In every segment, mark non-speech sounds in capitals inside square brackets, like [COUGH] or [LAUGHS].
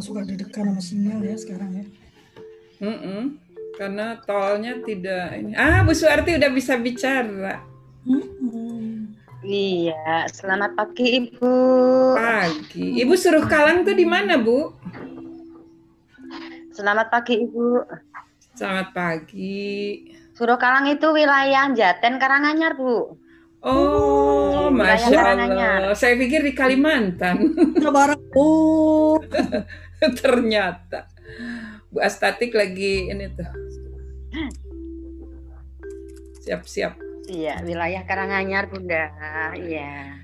yang suka deg-degan sama sinyal ya sekarang ya. Mm -mm. Karena tolnya tidak ini. Ah, Bu Suarti udah bisa bicara. Hmm. Iya, selamat pagi Ibu. Pagi. Ibu suruh Kalang tuh di mana, Bu? Selamat pagi Ibu. Selamat pagi. Suruh Kalang itu wilayah Jaten Karanganyar, Bu. Oh, Hmm, masya Allah. Saya pikir di Kalimantan. Lebaran. Oh, [LAUGHS] [LAUGHS] Ternyata Bu Astatik lagi ini tuh. Siap-siap. Iya, wilayah Karanganyar, Bunda. Iya.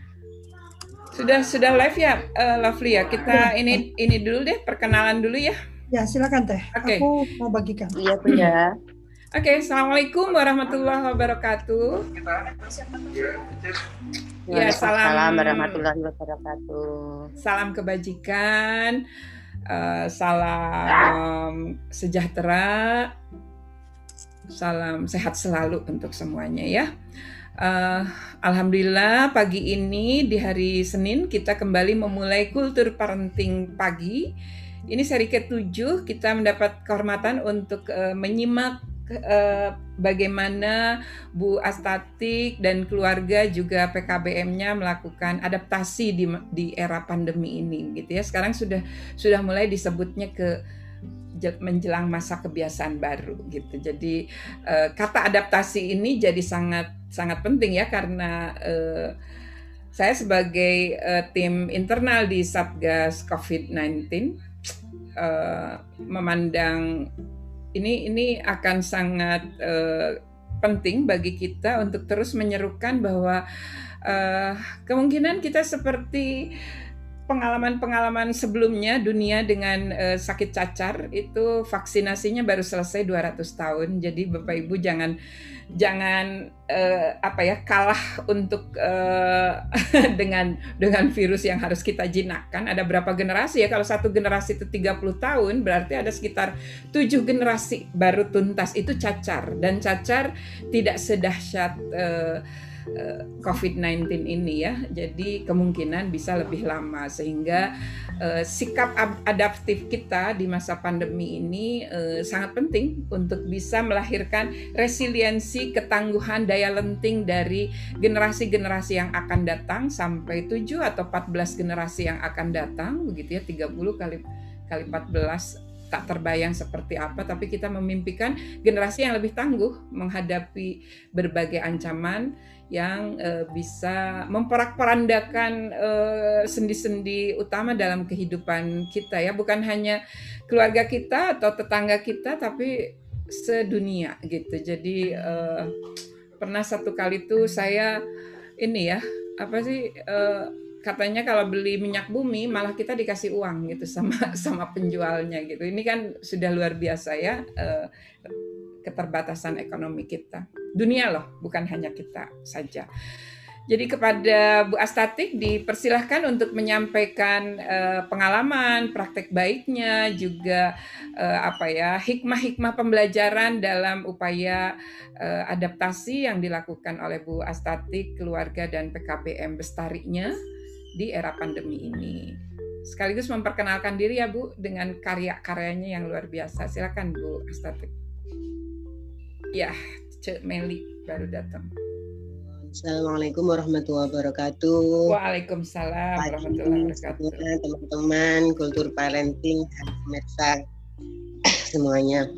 Sudah sudah live ya, eh, Lovely ya. Kita ini ini dulu deh perkenalan dulu ya. ya silakan teh. Oke. Aku mau bagikan. Iya, Bunda. Oke, assalamualaikum warahmatullahi wabarakatuh. Ya, salam. Waalaikumsalam warahmatullahi wabarakatuh. Salam kebajikan, eh, salam sejahtera, salam sehat selalu untuk semuanya ya. Eh, Alhamdulillah pagi ini di hari Senin kita kembali memulai kultur parenting pagi. Ini seri ke-7 kita mendapat kehormatan untuk eh, menyimak eh, bagaimana Bu Astatik dan keluarga juga PKBM-nya melakukan adaptasi di di era pandemi ini gitu ya. Sekarang sudah sudah mulai disebutnya ke je- menjelang masa kebiasaan baru gitu. Jadi eh, kata adaptasi ini jadi sangat sangat penting ya karena eh, saya sebagai tim internal di Satgas COVID-19 eh, memandang ini ini akan sangat eh, penting bagi kita untuk terus menyerukan bahwa eh, kemungkinan kita seperti pengalaman-pengalaman sebelumnya dunia dengan eh, sakit cacar itu vaksinasinya baru selesai 200 tahun. Jadi Bapak Ibu jangan jangan eh, apa ya kalah untuk eh, [LAUGHS] dengan dengan virus yang harus kita jinakkan. Ada berapa generasi ya? Kalau satu generasi itu 30 tahun berarti ada sekitar tujuh generasi baru tuntas itu cacar dan cacar tidak sedahsyat eh, COVID-19 ini ya. Jadi kemungkinan bisa lebih lama. Sehingga eh, sikap adaptif kita di masa pandemi ini eh, sangat penting untuk bisa melahirkan resiliensi, ketangguhan, daya lenting dari generasi-generasi yang akan datang sampai 7 atau 14 generasi yang akan datang begitu ya. 30 kali kali 14 tak terbayang seperti apa. Tapi kita memimpikan generasi yang lebih tangguh menghadapi berbagai ancaman yang eh, bisa memperak-perandakan eh, sendi-sendi utama dalam kehidupan kita ya. Bukan hanya keluarga kita atau tetangga kita tapi sedunia gitu. Jadi eh, pernah satu kali tuh saya ini ya apa sih eh, katanya kalau beli minyak bumi malah kita dikasih uang gitu sama [LAUGHS] sama penjualnya gitu. Ini kan sudah luar biasa ya eh, keterbatasan ekonomi kita. Dunia loh bukan hanya kita saja. Jadi kepada Bu Astatik dipersilahkan untuk menyampaikan eh, pengalaman, praktek baiknya, juga eh, apa ya hikmah-hikmah pembelajaran dalam upaya adaptasi yang dilakukan oleh Bu Astatik, keluarga dan PKPM Bestarinya di era pandemi ini. Sekaligus memperkenalkan diri ya Bu dengan karya-karyanya yang luar biasa. Silakan Bu Astatik. Ya, Cek Meli baru datang. Assalamualaikum warahmatullahi wabarakatuh. Waalaikumsalam Pagi warahmatullahi wabarakatuh. teman-teman kultur parenting pemirsa [CLEARS THROAT] semuanya.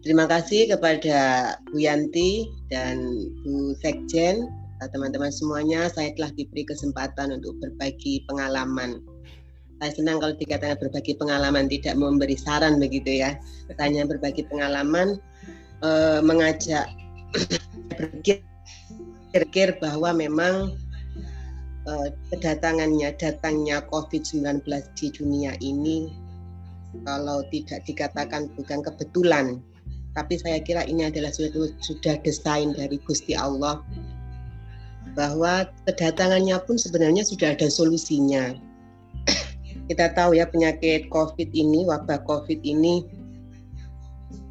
Terima kasih kepada Bu Yanti dan Bu Sekjen, teman-teman semuanya. Saya telah diberi kesempatan untuk berbagi pengalaman. Saya senang kalau dikatakan berbagi pengalaman, tidak memberi saran begitu ya. Hanya berbagi pengalaman, eh, mengajak [CLEARS THROAT] berpikir bahwa memang eh, kedatangannya datangnya COVID-19 di dunia ini kalau tidak dikatakan bukan kebetulan tapi saya kira ini adalah suatu sudah desain dari Gusti Allah bahwa kedatangannya pun sebenarnya sudah ada solusinya [CLEARS THROAT] kita tahu ya penyakit COVID ini wabah COVID ini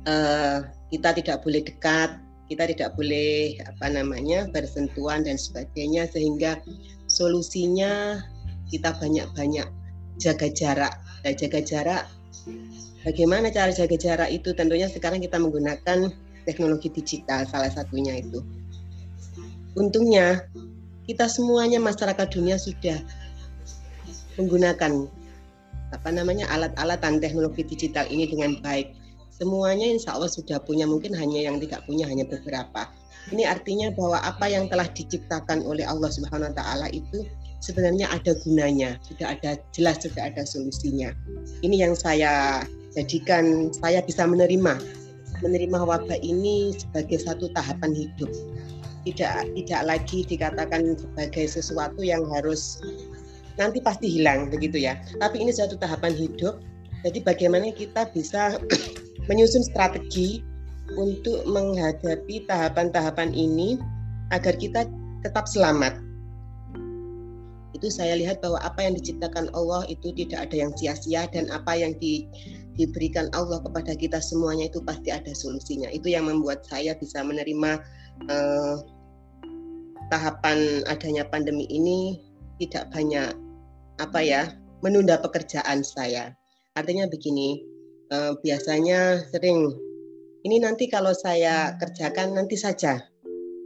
eh, kita tidak boleh dekat kita tidak boleh apa namanya bersentuhan dan sebagainya sehingga solusinya kita banyak-banyak jaga jarak. Nah, jaga jarak Bagaimana cara jaga jarak itu? Tentunya sekarang kita menggunakan teknologi digital salah satunya itu. Untungnya kita semuanya masyarakat dunia sudah menggunakan apa namanya alat-alat dan teknologi digital ini dengan baik. Semuanya insya Allah sudah punya, mungkin hanya yang tidak punya hanya beberapa. Ini artinya bahwa apa yang telah diciptakan oleh Allah Subhanahu wa taala itu sebenarnya ada gunanya, sudah ada jelas sudah ada solusinya. Ini yang saya jadikan saya bisa menerima menerima wabah ini sebagai satu tahapan hidup. Tidak tidak lagi dikatakan sebagai sesuatu yang harus nanti pasti hilang begitu ya. Tapi ini satu tahapan hidup. Jadi bagaimana kita bisa [CLEARS THROAT] menyusun strategi untuk menghadapi tahapan-tahapan ini agar kita tetap selamat. Itu saya lihat bahwa apa yang diciptakan Allah itu tidak ada yang sia-sia dan apa yang di, diberikan Allah kepada kita semuanya itu pasti ada solusinya. Itu yang membuat saya bisa menerima eh, tahapan adanya pandemi ini tidak banyak apa ya menunda pekerjaan saya. Artinya begini, uh, biasanya sering ini nanti kalau saya kerjakan nanti saja.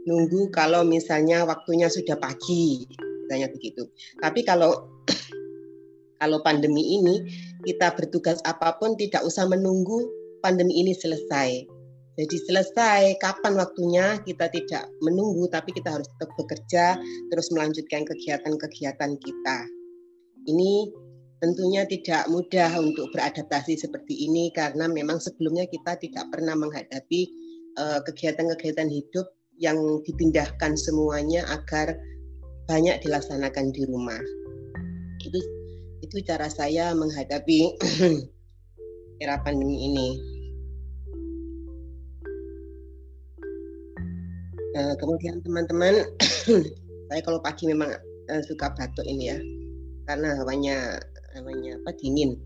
Nunggu kalau misalnya waktunya sudah pagi misalnya begitu. Tapi kalau [CLEARS THROAT] kalau pandemi ini kita bertugas apa pun tidak usah menunggu pandemi ini selesai jadi selesai kapan waktunya kita tidak menunggu tapi kita harus tetap bekerja terus melanjutkan kegiatan-kegiatan kita ini tentunya tidak mudah untuk beradaptasi seperti ini karena memang sebelumnya kita tidak pernah menghadapi eh, kegiatan-kegiatan uh, hidup yang dipindahkan semuanya agar banyak dilaksanakan di rumah. Itu itu cara saya menghadapi [CLEARS THROAT] era pandemi ini. Uh, kemudian teman-teman, [COUGHS] saya kalau pagi memang uh, suka batuk ini ya, karena hawanya namanya apa dingin.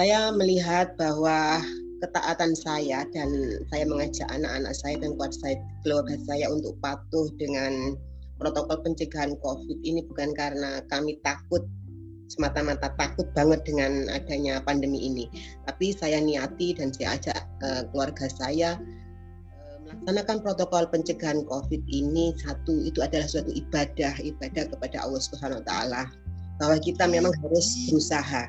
Saya melihat bahwa ketaatan saya dan saya mengajak anak-anak saya dan keluarga saya untuk patuh dengan protokol pencegahan COVID ini bukan karena kami takut semata-mata takut banget dengan adanya pandemi ini, tapi saya niati dan saya ajak uh, keluarga saya uh, melaksanakan protokol pencegahan COVID ini satu itu adalah suatu ibadah ibadah kepada Allah Subhanahu Wa Taala. Bahwa kita memang harus berusaha.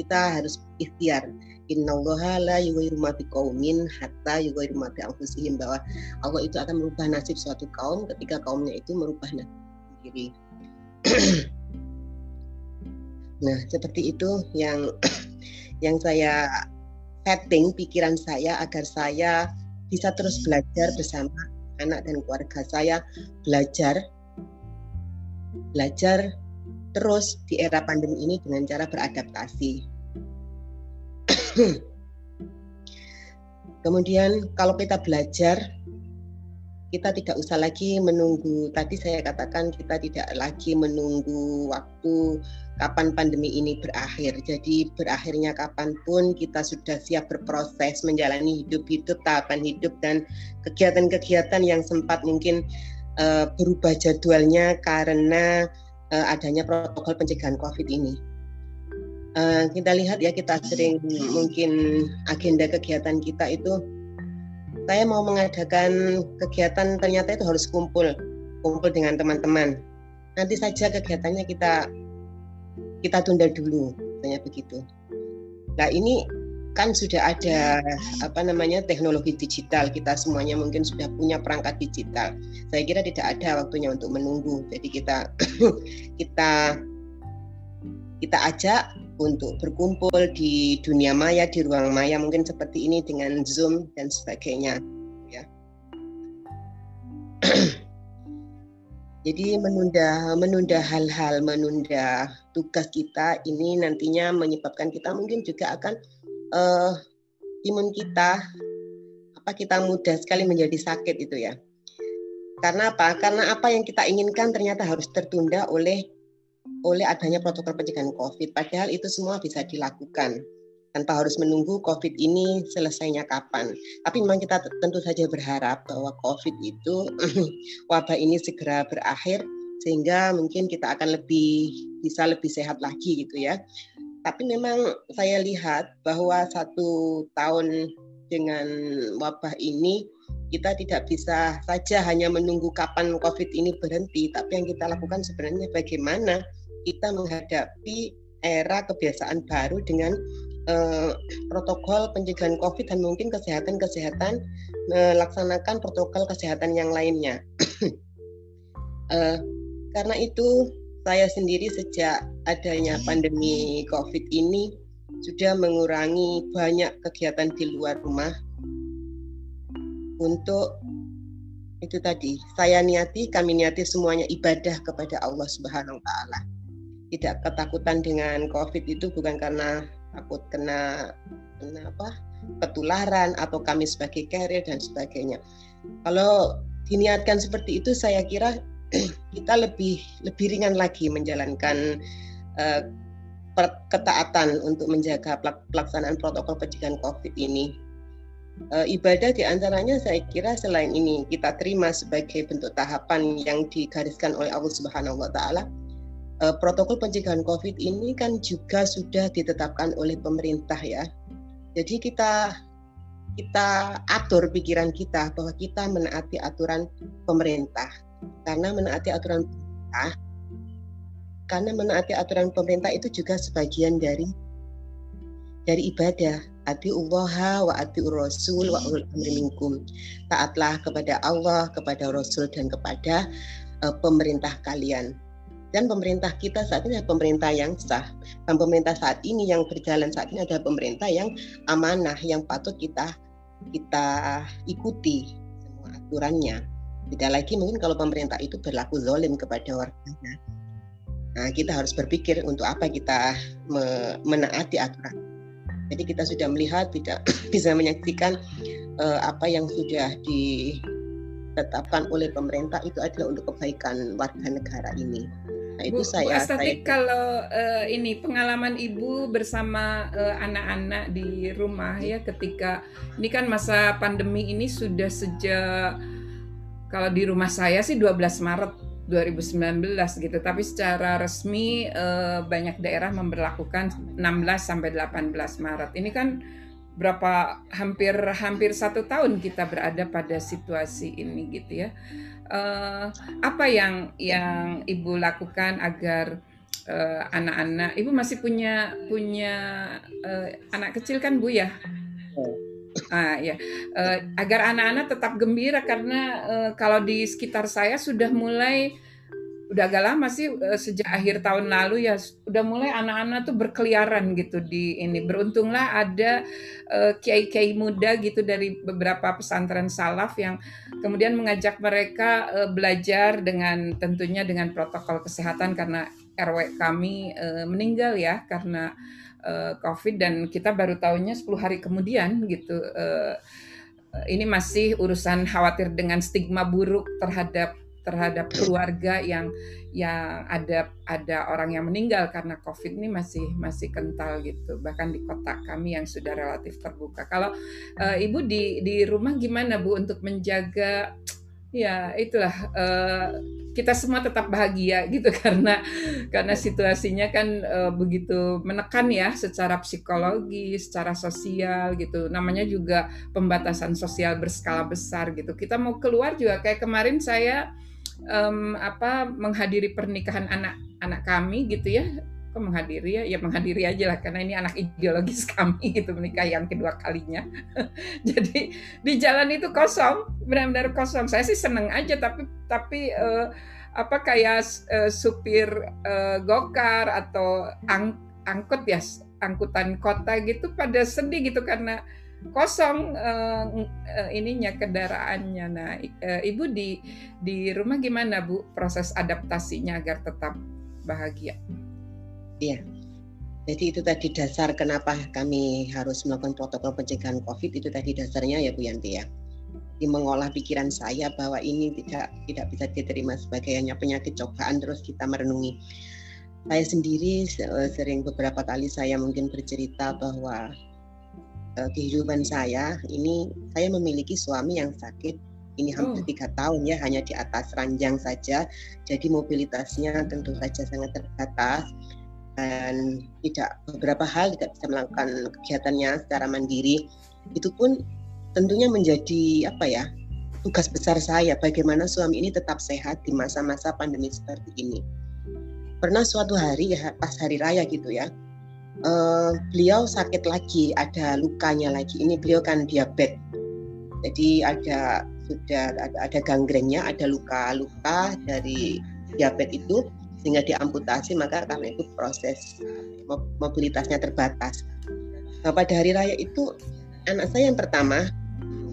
Kita harus ikhtiar. Innallaha la yughayyiru ma biqaumin hatta yughayyiru ma anfusihim bahwa Allah itu akan merubah nasib suatu kaum ketika kaumnya itu merubah nasib sendiri. [CLEARS THROAT] Nah seperti itu yang [CLEARS THROAT] yang saya setting pikiran saya agar saya bisa terus belajar bersama anak dan keluarga saya belajar belajar terus di era pandemi ini dengan cara beradaptasi. [CLEARS THROAT] Kemudian kalau kita belajar, kita tidak usah lagi menunggu. Tadi saya katakan kita tidak lagi menunggu waktu kapan pandemi ini berakhir. Jadi berakhirnya kapan pun kita sudah siap berproses menjalani hidup-hidup, tahapan hidup dan kegiatan-kegiatan yang sempat mungkin uh, berubah jadwalnya karena uh, adanya protokol pencegahan COVID ini. Uh, kita lihat ya kita sering mungkin agenda kegiatan kita itu saya mau mengadakan kegiatan ternyata itu harus kumpul kumpul dengan teman-teman. Nanti saja kegiatannya kita kita tunda dulu tanya begitu. Nah ini kan sudah ada apa namanya teknologi digital. Kita semuanya mungkin sudah punya perangkat digital. Saya kira tidak ada waktunya untuk menunggu. Jadi kita [CLEARS THROAT] kita kita ajak untuk berkumpul di dunia maya di ruang maya mungkin seperti ini dengan zoom dan sebagainya ya [CLEARS THROAT] jadi menunda menunda hal-hal menunda tugas kita ini nantinya menyebabkan kita mungkin juga akan uh, imun kita apa kita mudah sekali menjadi sakit itu ya. Karena apa? Karena apa yang kita inginkan ternyata harus tertunda oleh oleh adanya protokol pencegahan COVID. Padahal itu semua bisa dilakukan tanpa harus menunggu COVID ini selesainya kapan. Tapi memang kita tentu saja berharap bahwa COVID itu [CLEARS THROAT] wabah ini segera berakhir sehingga mungkin kita akan lebih bisa lebih sehat lagi gitu ya. Tapi memang saya lihat bahwa satu tahun dengan wabah ini kita tidak bisa saja hanya menunggu kapan COVID ini berhenti, tapi yang kita lakukan sebenarnya bagaimana kita menghadapi era kebiasaan baru dengan eh, protokol pencegahan COVID dan mungkin kesehatan-kesehatan melaksanakan protokol kesehatan yang lainnya. [CLEARS THROAT] eh, karena itu saya sendiri sejak adanya pandemi COVID ini sudah mengurangi banyak kegiatan di luar rumah untuk itu tadi saya niati kami niati semuanya ibadah kepada Allah Subhanahu wa taala. Tidak ketakutan dengan Covid itu bukan karena takut kena kena apa? ketularan atau kami sebagai carrier dan sebagainya. Kalau diniatkan seperti itu saya kira [CLEARS THROAT] kita lebih lebih ringan lagi menjalankan uh, ketaatan untuk menjaga pelaksanaan protokol pencegahan COVID ini. E, ibadah di antaranya saya kira selain ini kita terima sebagai bentuk tahapan yang digariskan oleh Allah Subhanahu Wa Taala. E, protokol pencegahan COVID ini kan juga sudah ditetapkan oleh pemerintah ya. Jadi kita kita atur pikiran kita bahwa kita menaati aturan pemerintah. Karena menaati aturan pemerintah karena menaati aturan pemerintah itu juga sebagian dari dari ibadah. Ati Allah wa ati Rasul wa minkum. Taatlah kepada Allah kepada Rasul dan kepada uh, pemerintah kalian dan pemerintah kita saat ini adalah pemerintah yang sah dan pemerintah saat ini yang berjalan saat ini adalah pemerintah yang amanah yang patut kita kita ikuti semua aturannya tidak lagi mungkin kalau pemerintah itu berlaku zolim kepada warganya. Nah, kita harus berpikir untuk apa kita me menaati aturan. Jadi kita sudah melihat tidak [CLEARS THROAT] bisa menyaksikan uh, apa yang sudah ditetapkan oleh pemerintah itu adalah untuk kebaikan warga negara ini. Nah, itu Bu, saya. Bu saya... kalau uh, ini pengalaman Ibu bersama anak-anak uh, di rumah ya ketika ini kan masa pandemi ini sudah sejak kalau di rumah saya sih 12 Maret 2019 gitu, tapi secara resmi eh, banyak daerah memperlakukan 16 sampai 18 Maret. Ini kan berapa hampir hampir satu tahun kita berada pada situasi ini gitu ya. Eh, apa yang yang ibu lakukan agar eh, anak-anak, ibu masih punya punya eh, anak kecil kan bu ya? Oh Ah ya, uh, agar anak-anak tetap gembira karena uh, kalau di sekitar saya sudah mulai udah agak lama sih uh, sejak akhir tahun lalu ya udah mulai anak-anak tuh berkeliaran gitu di ini. Beruntunglah ada kiai-kiai uh, muda gitu dari beberapa pesantren salaf yang kemudian mengajak mereka uh, belajar dengan tentunya dengan protokol kesehatan karena RW kami uh, meninggal ya karena uh, COVID dan kita baru tahunya 10 hari kemudian gitu. Uh, ini masih urusan khawatir dengan stigma buruk terhadap terhadap keluarga yang yang ada ada orang yang meninggal karena COVID ini masih masih kental gitu bahkan di kota kami yang sudah relatif terbuka. Kalau uh, ibu di di rumah gimana bu untuk menjaga ya itulah uh, kita semua tetap bahagia gitu [LAUGHS] karena karena situasinya kan uh, begitu menekan ya secara psikologi, secara sosial gitu. Namanya juga pembatasan sosial berskala besar gitu. Kita mau keluar juga kayak kemarin saya um, apa menghadiri pernikahan anak anak kami gitu ya. Kok menghadiri ya? Ya menghadiri aja lah karena ini anak ideologis [LAUGHS] kami gitu menikah yang kedua kalinya. [LAUGHS] Jadi di jalan itu kosong benar-benar kosong. Saya sih seneng aja tapi tapi uh, apa kayak uh, supir uh, gokar atau ang angkut ya angkutan kota gitu pada sedih gitu karena kosong uh, ininya kendaraannya. Nah, uh, ibu di di rumah gimana bu proses adaptasinya agar tetap bahagia? Iya. Jadi itu tadi dasar kenapa kami harus melakukan protokol pencegahan COVID itu tadi dasarnya ya Bu Yanti ya. Di mengolah pikiran saya bahwa ini tidak tidak bisa diterima sebagai hanya penyakit cobaan terus kita merenungi. Saya sendiri sering beberapa kali saya mungkin bercerita bahwa uh, kehidupan saya ini saya memiliki suami yang sakit. Ini hampir oh. tiga tahun ya hanya di atas ranjang saja. Jadi mobilitasnya tentu saja sangat terbatas dan tidak beberapa hal tidak bisa melakukan kegiatannya secara mandiri. Itu pun tentunya menjadi apa ya tugas besar saya bagaimana suami ini tetap sehat di masa-masa pandemi seperti ini. Pernah suatu hari ya pas hari raya gitu ya uh, beliau sakit lagi ada lukanya lagi. Ini beliau kan diabetes. Jadi ada sudah ada, ada gangrennya ada luka-luka dari diabetes itu. Sehingga diamputasi maka karena itu proses mobilitasnya terbatas. Nah, pada hari raya itu anak saya yang pertama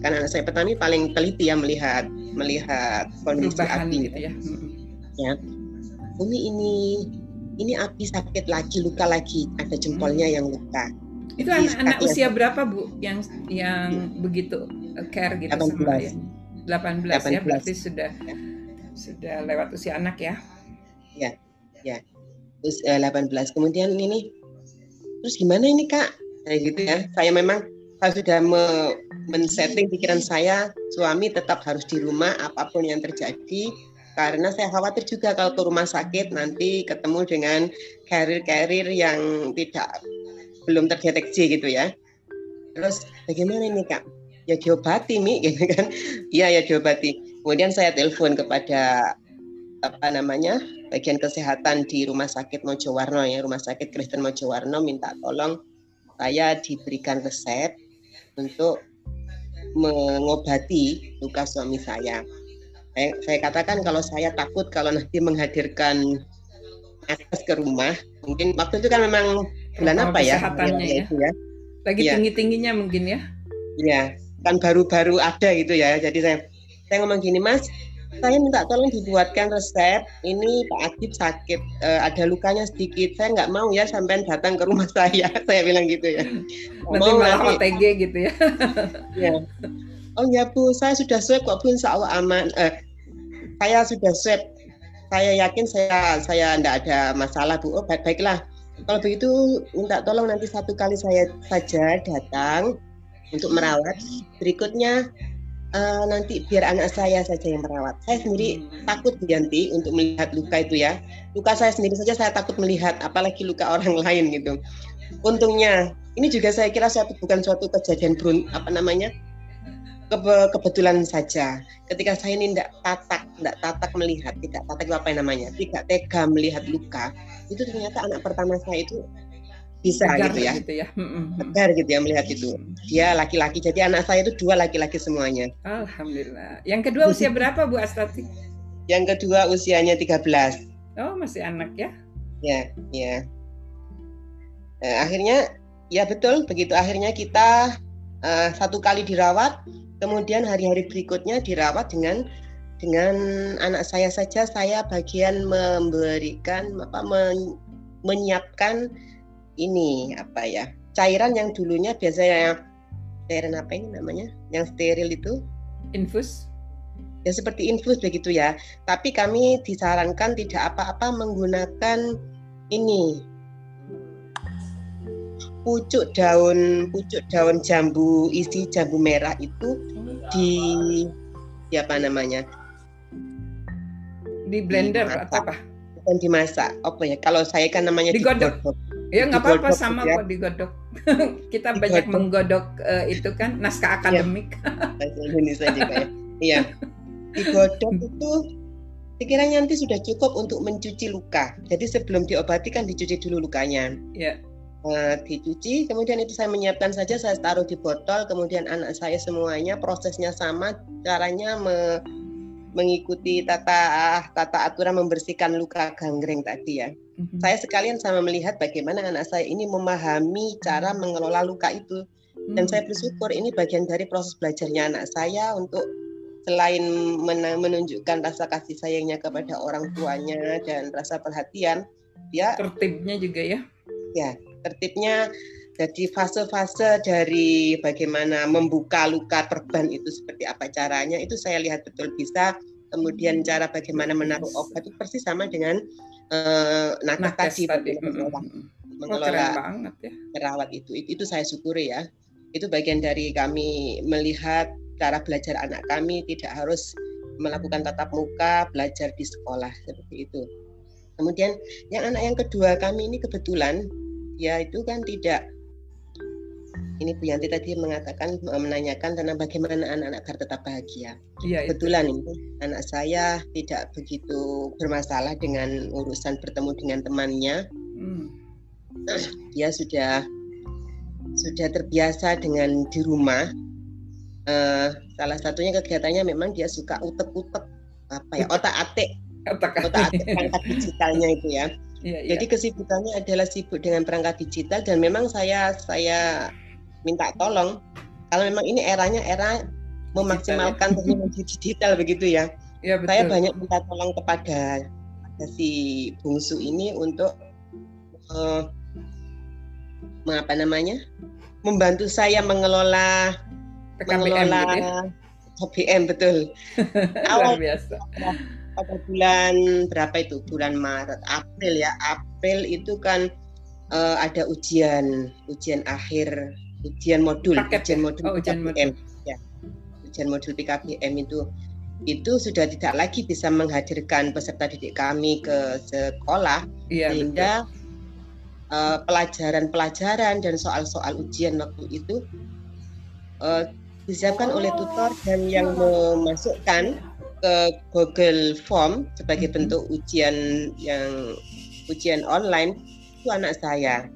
karena anak saya pertama ini paling teliti ya melihat melihat kondisi Perubahan api. gitu ya. ya. Umi ini ini api sakit lagi luka lagi ada jempolnya yang luka Itu anak-anak usia berapa Bu yang yang begitu uh, care gitu sama 18. ayah? 18, ya 18. berarti sudah Ya. sudah lewat usia anak ya. terus eh, 18 kemudian ini terus gimana ini kak kayak gitu ya saya memang saya sudah me- men-setting pikiran saya suami tetap harus di rumah apa pun yang terjadi karena saya khawatir juga kalau ke rumah sakit nanti ketemu dengan karir-karir yang tidak belum terdeteksi gitu ya. Terus bagaimana ini kak? Ya diobati mi [LAUGHS] gitu kan. Iya ya diobati. Kemudian saya telepon kepada apa namanya bagian kesehatan di Rumah Sakit Mojowarno ya, Rumah Sakit Kristen Mojowarno minta tolong saya diberikan resep untuk mengobati luka suami saya. Saya, saya katakan kalau saya takut kalau nanti menghadirkan akses ke rumah, mungkin waktu itu kan memang bulan Protokol apa ya? ya. itu ya. Lagi Iya. tinggi-tingginya mungkin ya. Iya, kan baru-baru ada gitu ya. Jadi saya saya ngomong gini, Mas, saya minta tolong dibuatkan resep. Ini Pak Adib sakit, eh, ada lukanya sedikit. Saya nggak mau ya sampai datang ke rumah [LAUGHS] saya. Saya bilang gitu ya. Nanti mau malah nanti. OTG gitu ya. Ya. Oh ya Bu, saya sudah swab kok Bu, insya Allah aman. Eh, saya sudah swab. Saya yakin saya saya tidak ada masalah Bu. Oh baik baiklah. Kalau begitu minta tolong nanti satu kali saya saja datang untuk merawat. Berikutnya eh, nanti biar anak saya saja yang merawat. Saya sendiri takut Yanti untuk melihat luka itu ya. Luka saya sendiri saja saya takut melihat, apalagi luka orang [LAUGHS] lain gitu. Untungnya ini juga saya kira suatu bukan suatu kejadian berun apa namanya kebe- kebetulan saja. Ketika saya ini tidak tatak, tidak tatak melihat, tidak tatak itu apa yang namanya, tidak tega melihat luka, itu ternyata anak pertama saya itu bisa Tegar gitu ya, gitu ya. Tegar gitu ya melihat itu. Dia laki-laki, jadi anak saya itu dua laki-laki semuanya. Alhamdulillah. Yang kedua usia berapa Bu Astati? Yang kedua usianya 13. Oh masih anak ya. Ya, ya. Eh, akhirnya ya betul begitu akhirnya kita eh, satu kali dirawat, kemudian hari-hari berikutnya dirawat dengan dengan anak saya saja saya bagian memberikan apa men- menyiapkan ini apa ya cairan yang dulunya biasanya cairan apa ini namanya yang steril itu Infus. ya seperti infus begitu ya. Tapi kami disarankan tidak apa-apa menggunakan ini pucuk daun pucuk daun jambu isi jambu merah itu di di apa namanya Di blender Dimasak. atau apa? bukan dimasak apa ya kalau saya kan namanya Digodok. digodok. Ya nggak apa-apa sama ya. kok digodok. [LAUGHS] Kita banyak Digodok. menggodok eh, itu kan naskah akademik. bahasa Indonesia juga ya iya digodok itu sekiranya nanti sudah cukup untuk mencuci luka jadi sebelum diobati kan dicuci dulu lukanya Ya. Eh, dicuci, kemudian itu saya menyiapkan saja, saya taruh di botol, kemudian anak saya semuanya prosesnya sama, caranya me- mengikuti tata tata aturan membersihkan luka gangreng tadi ya. Mhm. Saya sekalian sama melihat bagaimana anak saya ini memahami cara mengelola luka itu, dan saya bersyukur ini bagian dari proses belajarnya anak saya untuk selain menunjukkan rasa kasih sayangnya kepada orang tuanya dan rasa perhatian, dia tertibnya juga ya. Tertibnya jadi fase-fase dari bagaimana membuka luka perban itu seperti apa caranya itu saya lihat betul bisa kemudian cara bagaimana menaruh obat itu persis sama dengan eh, nakes Nakes tadi tadi. bagaimana Mm, mengelola. Oh, mengelola banget ya. merawat itu. itu itu saya syukuri ya itu bagian dari kami melihat cara belajar anak kami tidak harus melakukan tatap muka belajar di sekolah seperti itu Kemudian yang anak yang kedua kami ini kebetulan ya itu kan tidak ini Bu Yanti tadi mengatakan menanyakan tentang bagaimana anak-anak agar tetap bahagia. Iya, itu. Kebetulan ini anak saya tidak begitu bermasalah dengan urusan bertemu dengan temannya. Hmm. Dia sudah sudah terbiasa dengan di rumah. Eh, salah satunya kegiatannya memang dia suka utek-utek apa ya otak atik Otak otak atik digitalnya itu ya. Iya, iya. Jadi kesibukannya adalah sibuk dengan perangkat digital dan memang saya saya minta tolong kalau memang ini eranya era memaksimalkan teknologi digital begitu ya. Iya, betul. Saya banyak minta tolong kepada, si bungsu ini untuk eh, apa namanya membantu saya mengelola PKBM mengelola gitu ya. Betul. [LAUGHS] Luar Awal biasa. Pada bulan berapa itu? Bulan Maret April ya. April itu kan eh, ada ujian ujian akhir ujian modul Paket ujian modul Oh, ujian PKBM ya ujian modul PKBM itu itu sudah tidak lagi bisa menghadirkan peserta didik kami ke sekolah Iya, sehingga eh, pelajaran-pelajaran dan soal-soal ujian waktu itu eh, disiapkan oleh tutor dan yang memasukkan ke Google Form sebagai Mhm. bentuk ujian yang ujian online itu anak saya.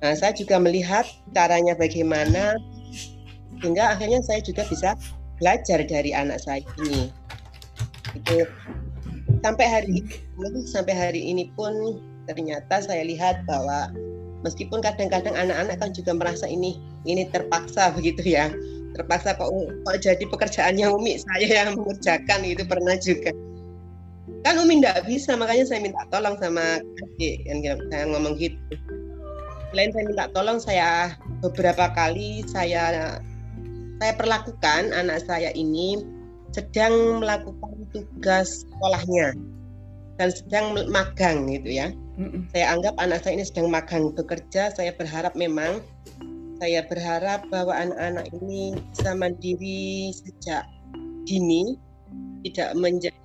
Nah, saya juga melihat caranya bagaimana sehingga akhirnya saya juga bisa belajar dari anak saya ini. Itu sampai hari ini sampai hari ini pun ternyata saya lihat bahwa meskipun kadang-kadang anak-anak kan juga merasa ini ini terpaksa begitu ya terpaksa kok kok jadi pekerjaannya Umi saya yang mengerjakan itu pernah juga kan Umi nggak bisa makanya saya minta tolong sama adik yang saya ngomong gitu selain saya minta tolong saya beberapa kali saya saya perlakukan anak saya ini sedang melakukan tugas sekolahnya dan sedang magang gitu ya Mm-mm. saya anggap anak saya ini sedang magang bekerja. Saya berharap memang, saya berharap bahwa anak-anak ini bisa mandiri sejak dini, tidak menjadi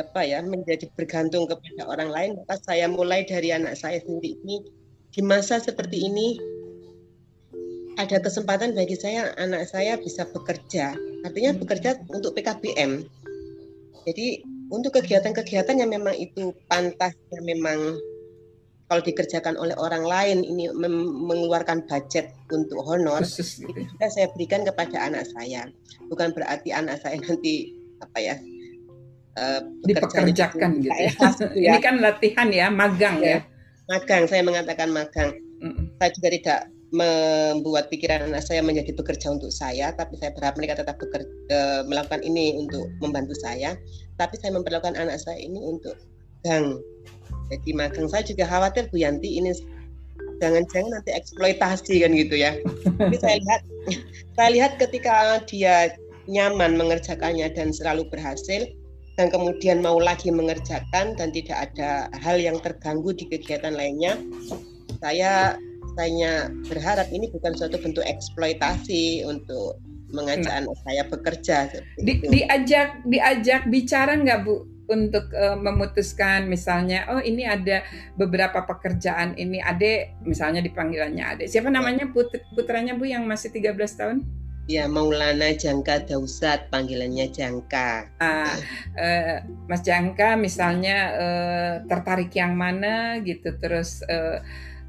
apa ya, menjadi bergantung kepada orang lain. Maka saya mulai dari anak saya sendiri ini di masa seperti ini ada kesempatan bagi saya anak saya bisa bekerja. Artinya bekerja untuk PKBM. Jadi untuk kegiatan-kegiatan yang memang itu pantasnya memang kalau dikerjakan oleh orang lain ini mengeluarkan budget untuk honor Khusus gitu. itu juga saya berikan kepada anak saya bukan berarti anak saya nanti apa ya bekerjanya Dipekerjakan di- gitu ya. gitu ya Ini kan latihan ya, magang ya. magang saya mengatakan magang Mm-mm. saya juga tidak membuat pikiran anak saya menjadi bekerja untuk saya tapi saya berharap mereka tetap bekerja, eh, melakukan ini untuk membantu saya tapi saya memperlakukan anak saya ini untuk gang jadi magang saya juga khawatir Bu Yanti ini jangan-jangan nanti eksploitasi kan gitu ya. Tapi saya lihat saya lihat ketika dia nyaman mengerjakannya dan selalu berhasil dan kemudian mau lagi mengerjakan dan tidak ada hal yang terganggu di kegiatan lainnya saya saya berharap ini bukan suatu bentuk eksploitasi untuk mengajak anak saya bekerja Di, itu. diajak diajak bicara nggak Bu untuk eh, memutuskan misalnya oh ini ada beberapa pekerjaan ini Ade misalnya dipanggilannya Ade. Siapa namanya put- putranya Bu yang masih 13 tahun? ya Maulana Jangka Dausat panggilannya Jangka Ah, eh, Mas Jangka misalnya eh, tertarik yang mana gitu terus eh,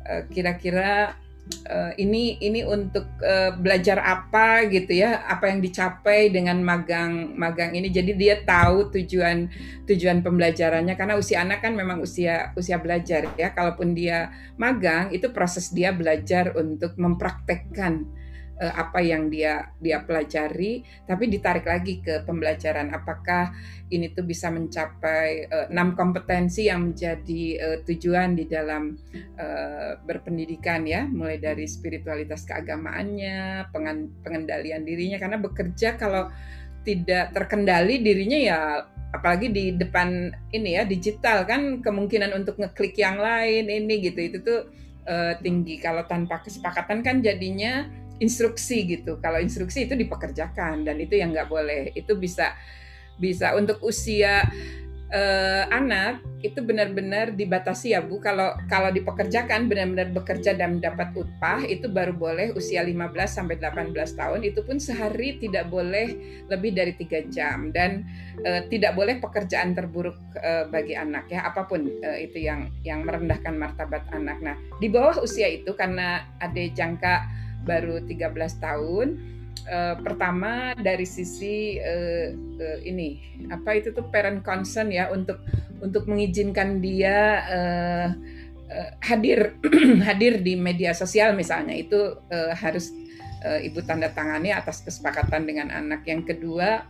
eh, kira-kira eh, ini ini untuk eh, belajar apa gitu ya apa yang dicapai dengan magang magang ini. Jadi dia tahu tujuan tujuan pembelajarannya. Karena usia anak kan memang usia usia belajar ya. Kalaupun dia magang itu proses dia belajar untuk mempraktekkan eh, apa yang dia dia pelajari tapi ditarik lagi ke pembelajaran. Apakah ini tuh bisa mencapai eh, enam kompetensi yang menjadi eh, tujuan di dalam eh, berpendidikan ya? Mulai dari spiritualitas keagamaannya pengendalian dirinya. Karena bekerja kalau tidak terkendali dirinya ya apalagi di depan ini ya digital kan kemungkinan untuk ngeklik yang lain ini gitu. Itu tuh tinggi. Kalau tanpa kesepakatan kan jadinya instruksi gitu. Kalau instruksi itu dipekerjakan dan itu yang nggak boleh. Itu bisa bisa untuk usia eh, anak itu benar-benar dibatasi ya Bu. Kalau kalau dipekerjakan benar-benar bekerja dan mendapat upah itu baru boleh usia 15 sampai 18 tahun. Itu pun sehari tidak boleh lebih dari tiga jam dan eh, tidak boleh pekerjaan terburuk eh, bagi anak ya apa pun eh, itu yang yang merendahkan martabat anak. Nah di bawah usia itu karena ada jangka baru 13 tahun uh, pertama dari sisi uh, uh, ini apa itu tuh parent concern ya untuk untuk mengizinkan dia uh, hadir [CLEARS THROAT] hadir di media sosial misalnya itu uh, harus uh, ibu tanda tangani atas kesepakatan dengan anak yang kedua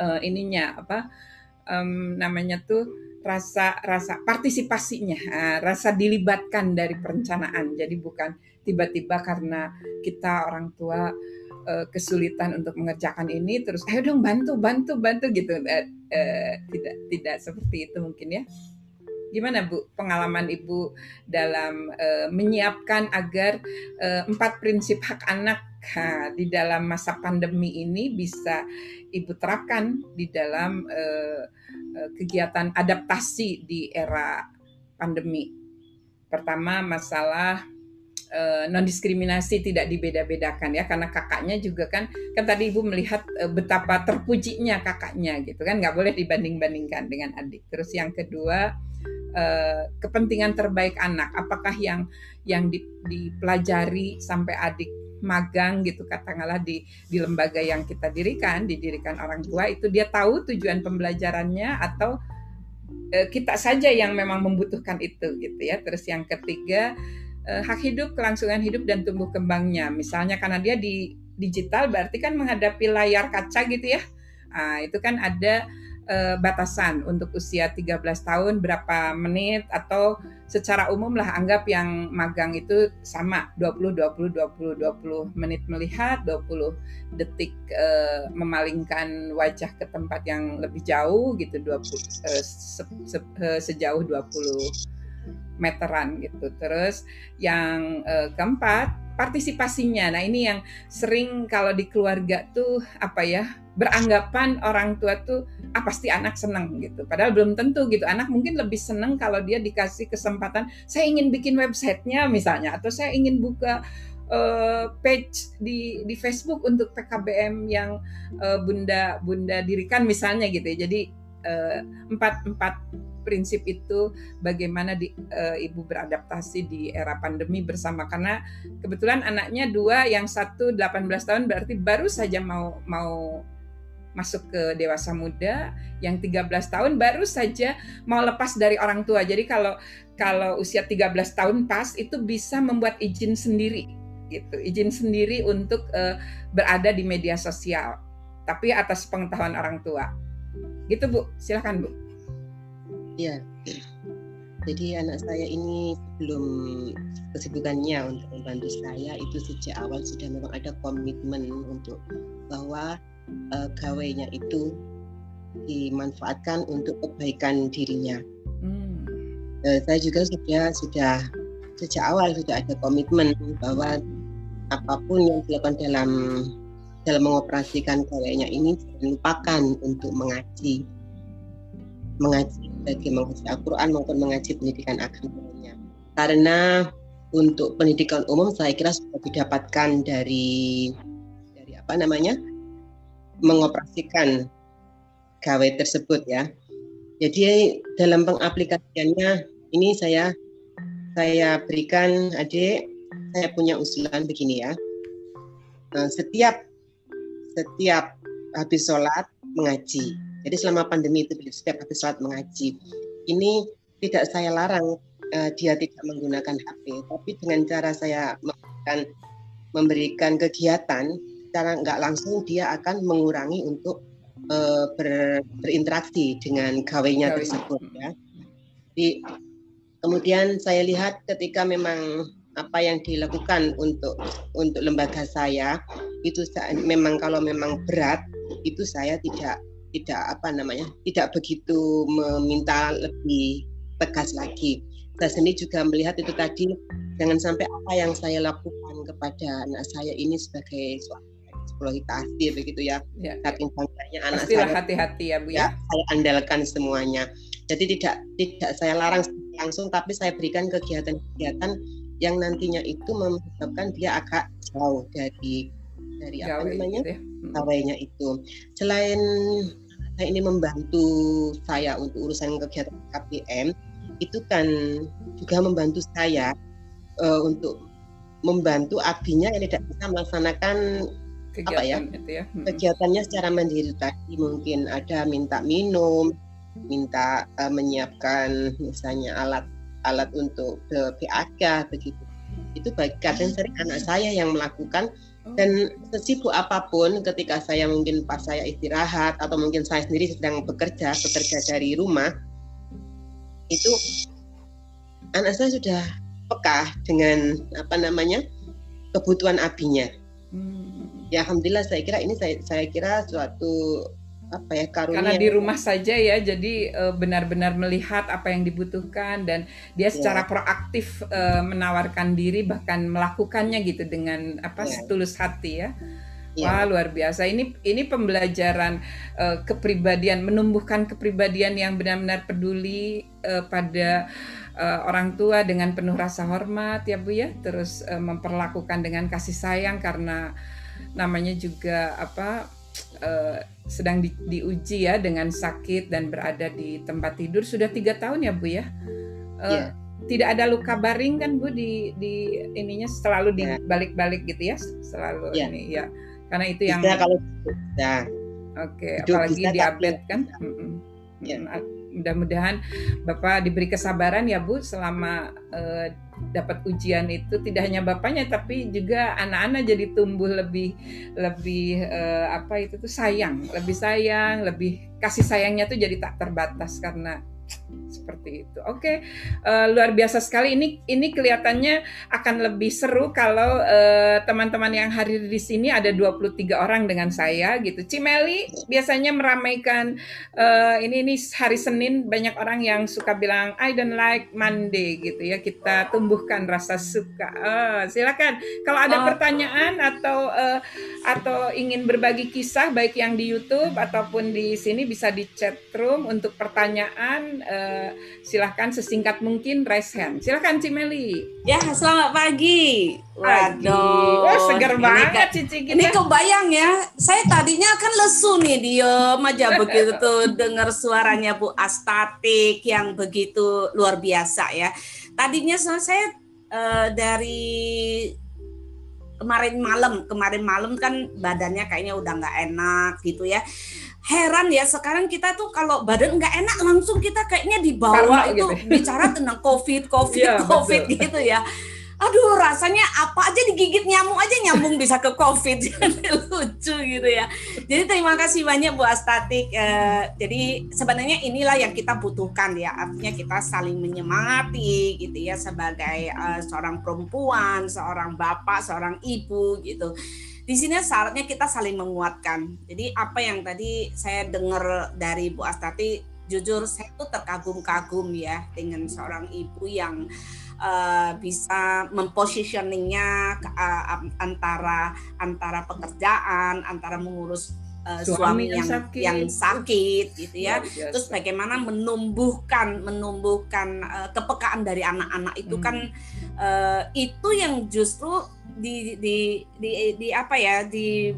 uh, ininya apa um, namanya tuh rasa rasa partisipasinya, rasa dilibatkan dari perencanaan. Jadi bukan tiba-tiba karena kita orang tua uh, kesulitan untuk mengerjakan ini terus ayo dong bantu bantu bantu gitu. Uh, uh, tidak tidak seperti itu mungkin ya. Gimana bu pengalaman ibu dalam uh, menyiapkan agar uh, empat prinsip hak anak ha, di dalam masa pandemi ini bisa ibu terapkan di dalam uh, uh, kegiatan adaptasi di era pandemi? Pertama masalah uh, non diskriminasi tidak dibeda-bedakan ya karena kakaknya juga kan kan tadi ibu melihat uh, betapa terpujinya kakaknya gitu kan nggak boleh dibanding-bandingkan dengan adik. Terus yang kedua uh, kepentingan terbaik anak. Apakah yang yang dipelajari sampai adik magang gitu katakanlah di di lembaga yang kita dirikan didirikan orang tua itu dia tahu tujuan pembelajarannya atau kita saja yang memang membutuhkan itu gitu ya. Terus yang ketiga hak hidup, kelangsungan hidup dan tumbuh kembangnya. Misalnya karena dia di digital berarti kan menghadapi layar kaca gitu ya. Nah, itu kan ada uh, batasan untuk usia 13 tahun berapa menit atau secara umum lah anggap yang magang itu sama 20 20 20 20 menit melihat 20 detik uh, memalingkan wajah ke tempat yang lebih jauh gitu 20 uh, se, se, sejauh 20 meteran gitu. Terus yang uh, keempat partisipasinya. Nah ini yang sering kalau di keluarga tuh apa ya beranggapan orang tua tuh ah pasti anak seneng gitu. Padahal belum tentu gitu. Anak mungkin lebih seneng kalau dia dikasih kesempatan. Saya ingin bikin websitenya misalnya atau saya ingin buka uh, page di di Facebook untuk PKBM yang uh, bunda bunda dirikan misalnya gitu. Ya. Jadi empat empat prinsip itu bagaimana di, uh, ibu beradaptasi di era pandemi bersama karena kebetulan anaknya dua yang satu 18 tahun berarti baru saja mau mau masuk ke dewasa muda yang 13 tahun baru saja mau lepas dari orang tua. Jadi kalau kalau usia 13 tahun pas itu bisa membuat izin sendiri gitu. Izin sendiri untuk uh, berada di media sosial tapi atas pengetahuan orang tua. Gitu Bu, silahkan Bu. Ya, jadi anak saya ini sebelum kesibukannya untuk membantu saya itu sejak awal sudah memang ada komitmen untuk bahwa uh, gawainya itu dimanfaatkan untuk kebaikan dirinya. Hmm. Uh, saya juga sudah sudah sejak awal sudah ada komitmen bahwa apa pun yang dilakukan dalam dalam mengoperasikan gawainya ini jangan lupakan untuk mengaji mengaji bagi mengaji Al-Quran maupun mengaji pendidikan agamanya. Karena untuk pendidikan umum saya kira sudah didapatkan dari dari apa namanya mengoperasikan gawe tersebut ya. Jadi dalam pengaplikasiannya ini saya saya berikan adik saya punya usulan begini ya. Nah, setiap setiap habis sholat mengaji jadi selama pandemi itu setiap habis sholat mengaji. Ini tidak saya larang uh, dia tidak menggunakan HP, tapi dengan cara saya memberikan, memberikan kegiatan, cara nggak langsung dia akan mengurangi untuk uh, ber, berinteraksi dengan gawainya tersebut ya. Jadi kemudian saya lihat ketika memang apa yang dilakukan untuk untuk lembaga saya itu memang kalau memang berat itu saya tidak tidak apa namanya tidak begitu meminta lebih tegas lagi. Saya sendiri juga melihat itu tadi jangan sampai apa yang saya lakukan kepada anak saya ini sebagai suami eksploitasi begitu ya. Ya, Saking bangganya anak pastilah saya hati-hati ya Bu ya ya. saya andalkan semuanya. Jadi tidak tidak saya larang langsung tapi saya berikan kegiatan-kegiatan yang nantinya itu menyebabkan dia agak jauh dari dari apa Gawe namanya gitu ya. Hmm. itu. Selain saya ini membantu saya untuk urusan kegiatan KPM, itu kan juga membantu saya eh, untuk membantu abinya yang tidak bisa melaksanakan ya? Kegiatan itu ya. Hmm. kegiatannya secara mandiri tadi mungkin ada minta minum, minta eh, menyiapkan misalnya alat alat untuk eh, PAK begitu. Itu baik kadang sering anak saya yang melakukan Oh. dan sesibuk apa pun ketika saya mungkin pas saya istirahat atau mungkin saya sendiri sedang bekerja bekerja dari rumah itu anak saya sudah peka dengan apa namanya kebutuhan abinya Hmm. ya alhamdulillah saya kira ini saya saya kira suatu apa ya karunia Karena di rumah saja ya, jadi eh, benar-benar melihat apa yang dibutuhkan dan dia Ya. secara proaktif eh, menawarkan diri bahkan melakukannya gitu dengan apa Ya. setulus hati ya. ya, Wah luar biasa. Ini ini pembelajaran eh, kepribadian, menumbuhkan kepribadian yang benar-benar peduli eh, pada eh, orang tua dengan penuh rasa hormat ya Bu ya. Terus eh, memperlakukan dengan kasih sayang karena namanya juga apa eh, sedang di- diuji ya dengan sakit dan berada di tempat tidur sudah tiga tahun ya Bu ya. Eh, Iya. Tidak ada luka baring kan Bu di di ininya selalu dibalik-balik gitu ya, selalu Iya. ini ya. Karena itu yang bisa kalau nah, Oke, Hidup apalagi diabetes kan. Ya. Mudah-mudahan Bapak diberi kesabaran ya Bu selama eh, dapat ujian itu. Tidak hanya bapaknya tapi juga anak-anak jadi tumbuh lebih lebih eh, apa itu tuh sayang, lebih sayang, lebih kasih sayangnya tuh jadi tak terbatas karena [LAUGHS] seperti itu. Oke, eh, luar biasa sekali. Ini ini kelihatannya akan lebih seru kalau eh, teman-teman yang hadir di sini ada 23 orang dengan saya gitu. Cimeli biasanya meramaikan eh, ini ini hari Senin banyak orang yang suka bilang I don't like Monday gitu ya. Kita tumbuhkan rasa suka. Eh, silakan kalau ada Oh. pertanyaan atau eh, atau ingin berbagi kisah baik yang di YouTube ataupun di sini bisa di chat room untuk pertanyaan eh, silahkan sesingkat mungkin raise hand. Silahkan Cimeli. Ya, selamat pagi. Waduh. Wah seger ini banget Cici kita. Ini kebayang ya, saya tadinya kan lesu nih diem aja begitu [LAUGHS] dengar suaranya Bu Astatik yang begitu luar biasa ya. Tadinya saya eh, dari kemarin malam, kemarin malam kan badannya kayaknya udah nggak enak gitu ya. Heran ya sekarang kita tuh kalau badan nggak enak langsung kita kayaknya dibawa Parno itu gitu. [LAUGHS] bicara tentang covid covid Iya, covid betul. gitu ya. Aduh rasanya apa aja digigit nyamuk aja nyambung bisa ke covid [LAUGHS] Jadi lucu gitu ya. Jadi terima kasih banyak Bu Astatik. Eh, jadi sebenarnya inilah yang kita butuhkan ya. Artinya kita saling menyemangati gitu ya sebagai eh, seorang perempuan, seorang bapak, seorang ibu gitu. Di sini syaratnya kita saling menguatkan. Jadi apa yang tadi saya dengar dari Bu Astati, jujur saya tuh terkagum-kagum ya dengan seorang ibu yang eh, bisa mempositioningnya eh, antara antara pekerjaan, antara mengurus eh, Suami suami, yang yang sakit. yang sakit gitu ya. Biasa. Terus bagaimana menumbuhkan menumbuhkan eh, kepekaan dari anak-anak itu Hmm. kan eh, itu yang justru di, di di di apa ya di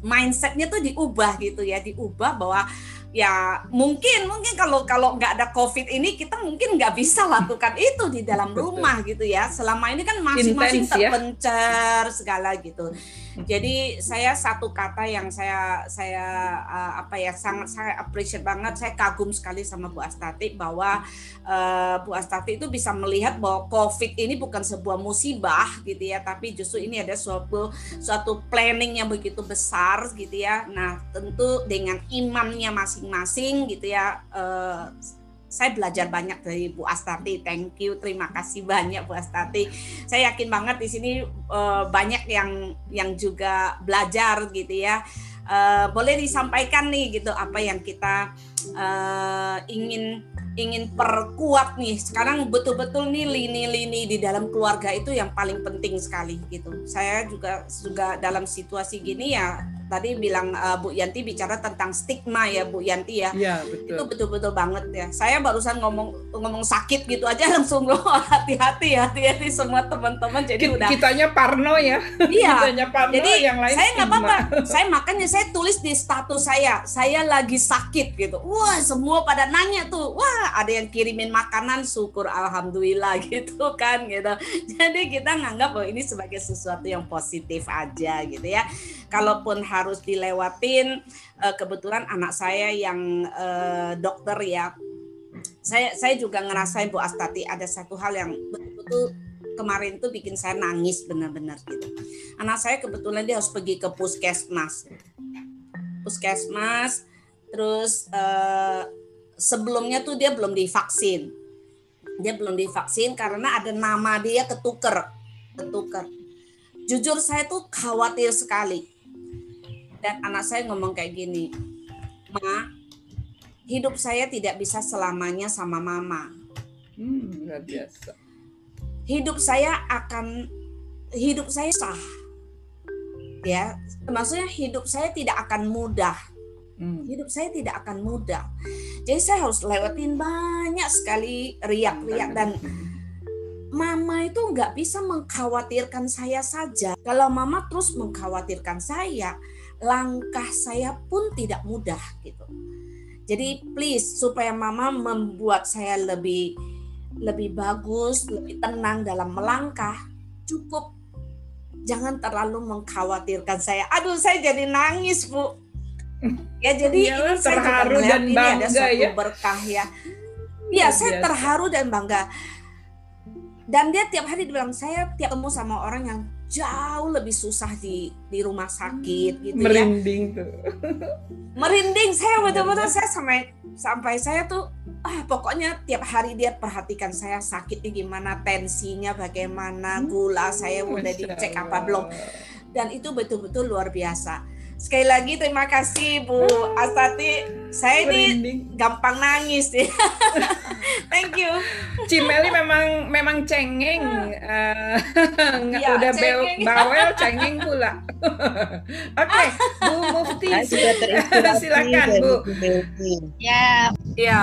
mindsetnya tuh diubah gitu ya diubah bahwa ya mungkin mungkin kalau kalau nggak ada covid ini kita mungkin nggak bisa lakukan itu di dalam Betul. rumah gitu ya selama ini kan masing-masing ya. terpencar segala gitu jadi saya satu kata yang saya saya uh, apa ya sangat saya appreciate banget. Saya kagum sekali sama Bu Astati bahwa uh, Bu Astati itu bisa melihat bahwa COVID ini bukan sebuah musibah gitu ya tapi justru ini ada suatu suatu planning yang begitu besar gitu ya. Nah tentu dengan imannya masing-masing gitu ya uh, saya belajar banyak dari Bu Astati. Thank you, terima kasih banyak Bu Astati. Saya yakin banget di sini eh, banyak yang yang juga belajar gitu ya. Eh, boleh disampaikan nih gitu apa yang kita eh, ingin ingin perkuat nih. Sekarang betul-betul nih lini-lini di dalam keluarga itu yang paling penting sekali gitu. Saya juga juga dalam situasi gini ya tadi bilang uh, Bu Yanti bicara tentang stigma ya Bu Yanti ya. Iya, Itu betul. betul-betul banget ya. Saya barusan ngomong ngomong sakit gitu aja [LAUGHS] langsung loh hati-hati hati-hati semua teman-teman jadi Ki- udah Kitanya parno ya. [LAUGHS] iya. Kitanya parno, Jadi yang lain saya nggak apa-apa. [LAUGHS] Saya makanya saya tulis di status saya, saya lagi sakit gitu. Wah semua pada nanya tuh, wah ada yang kirimin makanan, syukur alhamdulillah gitu kan gitu. Jadi kita nganggap bahwa ini sebagai sesuatu yang positif aja gitu ya. Kalaupun harus dilewatin, eh, kebetulan anak saya yang eh, dokter ya. Saya saya juga ngerasain Bu Astati ada satu hal yang betul-betul kemarin tuh bikin saya nangis benar-benar gitu. Anak saya kebetulan dia harus pergi ke puskesmas. Puskesmas, terus eh, sebelumnya tuh dia belum divaksin. Dia belum divaksin karena ada nama dia ketuker, ketuker. Jujur saya tuh khawatir sekali. Dan anak saya ngomong kayak gini, Ma, hidup saya tidak bisa selamanya sama mama. Hmm, luar biasa. hidup saya akan hidup saya sah. Ya maksudnya hidup saya tidak akan mudah. Hmm. hidup saya tidak akan mudah. Jadi saya harus lewatin banyak sekali riak-riak dan mama itu nggak bisa mengkhawatirkan saya saja. Kalau mama terus mengkhawatirkan saya langkah saya pun tidak mudah gitu jadi please supaya mama membuat saya lebih lebih bagus, lebih tenang dalam melangkah, cukup jangan terlalu mengkhawatirkan saya. Aduh, saya jadi nangis, Bu. [LAUGHS] Ya, jadi Iyalah, ini saya juga terharu melihat dan ini ada bangga suatu ya. berkah ya. Iya, saya biasa. terharu dan bangga. Dan dia tiap hari dibilang saya tiap ketemu sama orang yang jauh lebih susah di di rumah sakit gitu ya. Merinding tuh. [LAUGHS] merinding saya betul-betul saya sampai sampai saya tuh ah pokoknya tiap hari dia perhatikan saya sakitnya gimana tensinya bagaimana gula saya udah dicek apa belum. Dan itu betul-betul luar biasa sekali lagi terima kasih Bu Astati saya ini gampang nangis ya [LAUGHS] thank you Cimeli memang memang cengeng. Nggak- [LAUGHS] [LAUGHS] Iya, udah bel- cengeng. bawel cengeng pula. Oke, Bu Mufti. Silakan, Bu. Ya, ya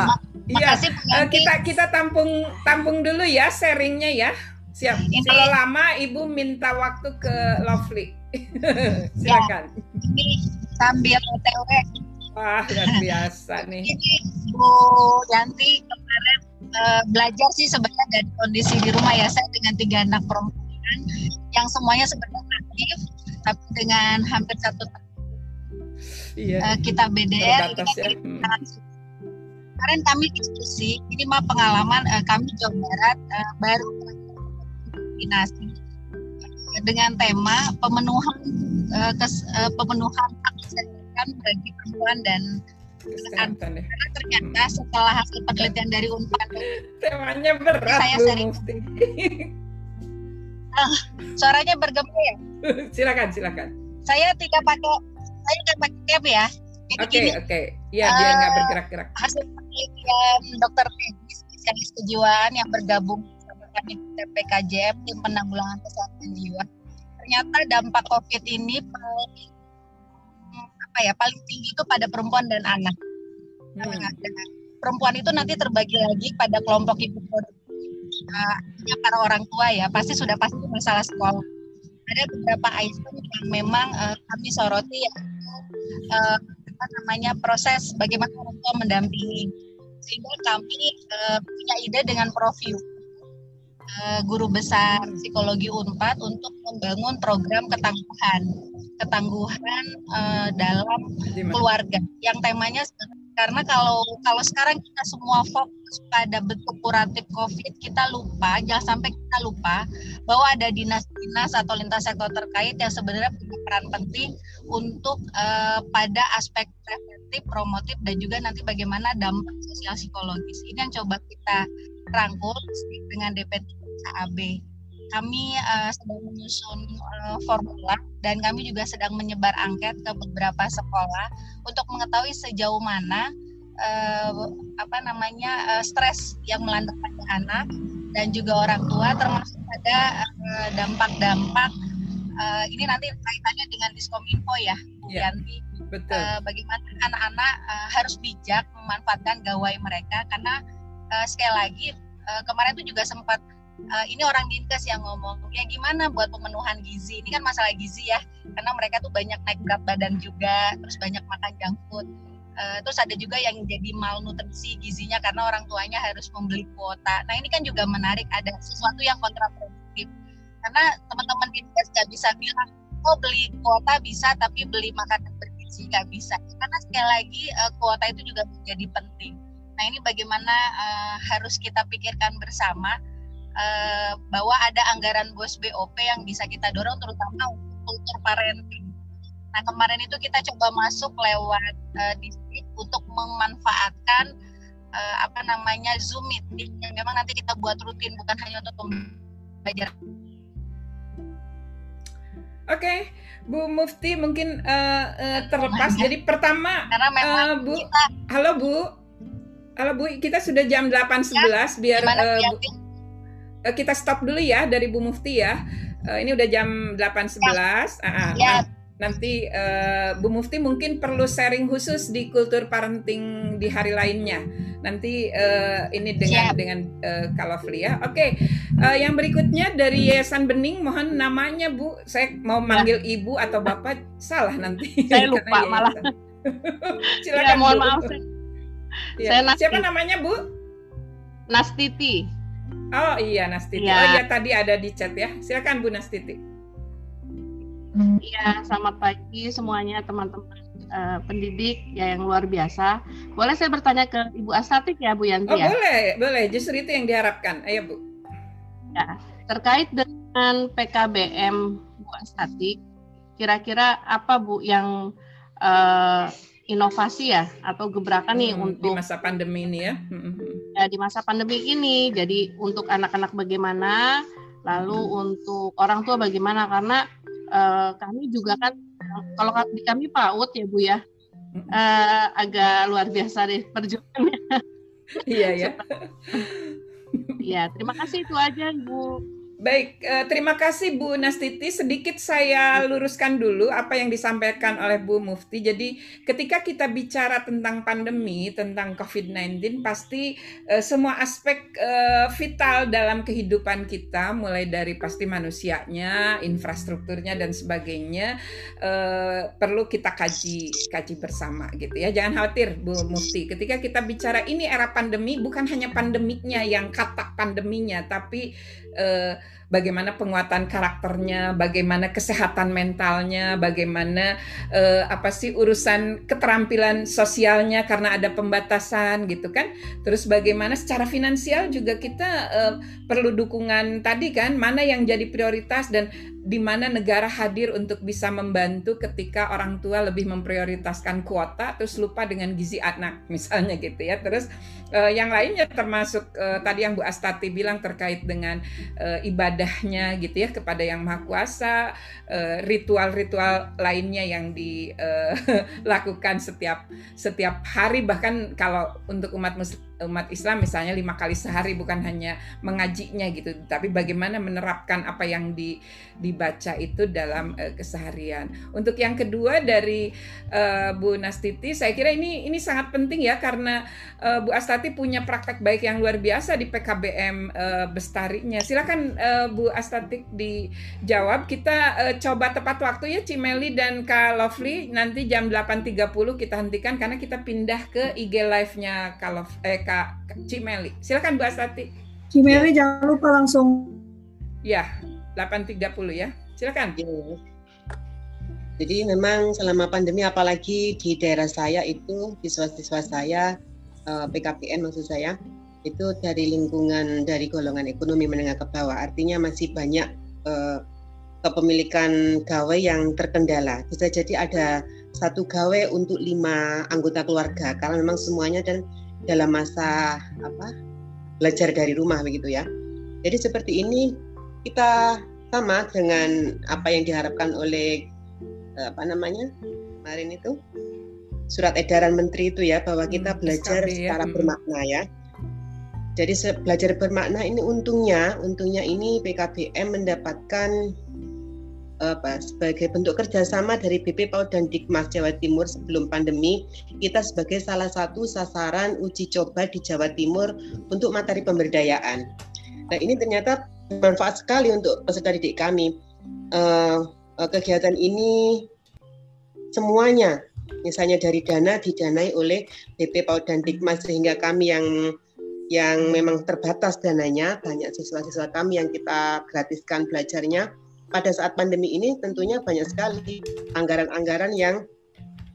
Iya, Bu eh, kita kita tampung tampung dulu ya sharingnya ya. Siap. Kalau lama Ibu minta waktu ke Lovely. [LAUGHS] Silakan. Ini sambil OTW. Wah, luar biasa [LAUGHS] nih. Ini Bu Yanti kemarin eh, belajar sih sebenarnya dari kondisi di rumah ya. Saya dengan tiga anak perempuan yang semuanya sebenarnya aktif, tapi dengan hampir satu tahun Iya. eh, kita BDR ini ya. jadi Hmm. Kemarin kami diskusi, ini mah pengalaman eh, kami Jawa Barat eh, baru eh, dengan tema pemenuhan eh, kes- eh, pemenuhan hak kesehatan bagi perempuan dan Kesehatan ya. karena ternyata setelah hasil penelitian dari Unpad Temanya berat Saya sering- Mufti. suaranya bergema ya. [LAUGHS] silakan, silakan. Saya tidak pakai saya tidak pakai cap ya. Oke, oke. Iya, biar nggak Eh, bergerak-gerak. hasil penelitian dokter Peggy spesialis kejiwaan yang bergabung bersama kami TPKJM tim penanggulangan kesehatan jiwa ternyata dampak COVID ini paling apa ya paling tinggi itu pada perempuan dan anak. Hmm. Perempuan itu nanti terbagi lagi pada kelompok ibu produktif. Nah, artinya para orang tua ya pasti sudah pasti masalah sekolah. Ada beberapa item yang memang eh, kami soroti ya eh, apa namanya proses bagaimana orang tua mendampingi sehingga kami eh, punya ide dengan profil eh, guru besar psikologi Unpad untuk membangun program ketangguhan. Ketangguhan eh, dalam keluarga. Yang temanya karena kalau kalau sekarang kita semua fokus pada bentuk kuratif COVID kita lupa jangan sampai kita lupa bahwa ada dinas-dinas atau lintas sektor terkait yang sebenarnya punya peran penting untuk eh, pada aspek preventif, promotif dan juga nanti bagaimana dampak sosial psikologis. Ini yang coba kita rangkul dengan DP AB kami eh, sedang menyusun eh, formula dan kami juga sedang menyebar angket ke beberapa sekolah untuk mengetahui sejauh mana eh, apa namanya eh, stres yang melanda pada anak dan juga orang tua termasuk pada eh, dampak-dampak uh, ini nanti kaitannya dengan diskominfo ya Bu Ya, Yanti Betul. uh, bagaimana anak-anak uh, harus bijak memanfaatkan gawai mereka karena uh, sekali lagi uh, kemarin itu juga sempat uh, ini orang dinkes yang ngomong ya gimana buat pemenuhan gizi ini kan masalah gizi ya karena mereka tuh banyak naik berat badan juga terus banyak makan junk food Uh, terus ada juga yang jadi malnutrisi gizinya karena orang tuanya harus membeli kuota. Nah ini kan juga menarik ada sesuatu yang kontraproduktif karena teman-teman dinkes nggak bisa bilang oh beli kuota bisa tapi beli makanan bergizi nggak bisa karena sekali lagi uh, kuota itu juga menjadi penting. Nah ini bagaimana uh, harus kita pikirkan bersama uh, bahwa ada anggaran bos BOP yang bisa kita dorong terutama untuk kultur parenting. Nah kemarin itu kita coba masuk lewat uh, distrik untuk memanfaatkan uh, apa namanya Zoom meeting yang memang nanti kita buat rutin bukan hanya untuk pembelajaran. Oke, Bu Mufti mungkin uh, uh, terlepas. Jadi pertama, Karena memang uh, Bu, kita halo Bu, halo Bu, kita sudah jam 8.11 biar gimana uh, Bu- uh, kita stop dulu ya dari Bu Mufti ya. Uh, ini udah jam 8.11. Ah, ah. Ya, nanti eh, Bu Mufti mungkin perlu sharing khusus di kultur parenting di hari lainnya. Nanti eh, ini dengan Siap. dengan Lovely ya. Oke, eh, yang berikutnya dari Yayasan Bening, mohon namanya Bu. Saya mau manggil Ibu atau Bapak salah nanti. Saya [LAUGHS] lupa malah. yayasan. Silakan Ya, mohon Bu. maaf, saya- Ya. saya Nasti. Siapa namanya Bu? Nastiti. Oh iya Nastiti. Ya. Oh iya tadi ada di chat ya. Silakan Bu Nastiti. Iya, selamat pagi semuanya teman-teman eh, pendidik ya yang luar biasa. Boleh saya bertanya ke Ibu Astatik ya Bu Yanti Oh ya? boleh, boleh. Justru itu yang diharapkan. Ayo Bu. Terkait dengan PKBM Bu Astatik, kira-kira apa Bu yang eh, inovasi ya atau gebrakan nih Hmm, di untuk masa pandemi ini ya. Hmm, hmm. ya, di masa pandemi ini. Jadi untuk anak-anak bagaimana, lalu untuk orang tua bagaimana karena eh, kami juga kan kalau ka- di kami PAUD ya Bu ya eh, agak luar biasa deh perjuangannya. Iya ya. [LAUGHS] Ya terima kasih itu aja Bu. Baik, eh, terima kasih Bu Nastiti. Sedikit saya luruskan dulu apa yang disampaikan oleh Bu Mufti. Jadi, ketika kita bicara tentang pandemi, tentang COVID-19, pasti eh, semua aspek eh, vital dalam kehidupan kita, mulai dari pasti manusianya, infrastrukturnya dan sebagainya, perlu kita kaji kaji bersama gitu ya. Jangan khawatir Bu Mufti. Ketika kita bicara ini era pandemi, bukan hanya pandemiknya yang kata pandeminya, tapi eh, bagaimana penguatan karakternya, bagaimana kesehatan mentalnya, bagaimana eh, apa sih urusan keterampilan sosialnya karena ada pembatasan gitu kan. Terus bagaimana secara finansial juga kita eh, perlu dukungan tadi kan, mana yang jadi prioritas dan di mana negara hadir untuk bisa membantu ketika orang tua lebih memprioritaskan kuota terus lupa dengan gizi anak [LAUGHS] misalnya gitu ya. Terus eh, yang lainnya termasuk eh, tadi yang Bu Astati bilang terkait dengan eh, ibadahnya gitu ya kepada yang maha kuasa, eh, ritual-ritual lainnya yang dilakukan [LAUGHS] setiap setiap hari. Bahkan kalau untuk umat mus- umat Islam misalnya lima kali sehari bukan hanya mengajinya gitu, tapi bagaimana menerapkan apa yang di, dibaca itu dalam eh, keseharian. Untuk yang kedua dari eh, Bu Nastiti, saya kira ini ini sangat penting ya karena eh, Bu Astati punya praktek baik yang luar biasa di PKBM eh, Bestarinya. Silakan eh, Bu Astati dijawab. Kita eh, coba tepat waktu ya Cimeli dan Kak Lovely nanti jam 8.30 kita hentikan karena kita pindah ke IG live-nya Kak Lov- eh Kak Cimeli. Silakan Bu Astati. Cimeli jangan lupa langsung Ya, 8.30 ya. Silakan. Iya. Jadi memang selama pandemi apalagi di daerah saya itu siswa-siswa saya eh, PKPN maksud saya itu dari lingkungan dari golongan ekonomi menengah ke bawah artinya masih banyak eh, kepemilikan gawe yang terkendala bisa jadi ada satu gawe untuk lima anggota keluarga karena memang semuanya dan dalam masa apa belajar dari rumah begitu ya jadi seperti ini kita sama dengan apa yang diharapkan oleh eh, apa namanya kemarin itu surat edaran menteri itu ya bahwa kita Hmm, belajar SKB ya, secara hmm. bermakna ya. Jadi belajar bermakna ini untungnya untungnya ini PKBM mendapatkan apa sebagai bentuk kerjasama dari BP PAUD dan Dikmas Jawa Timur sebelum pandemi kita sebagai salah satu sasaran uji coba di Jawa Timur untuk materi pemberdayaan. Nah ini ternyata bermanfaat sekali untuk peserta didik kami. Uh, kegiatan ini semuanya, misalnya dari dana didanai oleh BP PAUD dan Dikmas sehingga kami yang yang memang terbatas dananya banyak siswa-siswa kami yang kita gratiskan belajarnya pada saat pandemi ini tentunya banyak sekali anggaran-anggaran yang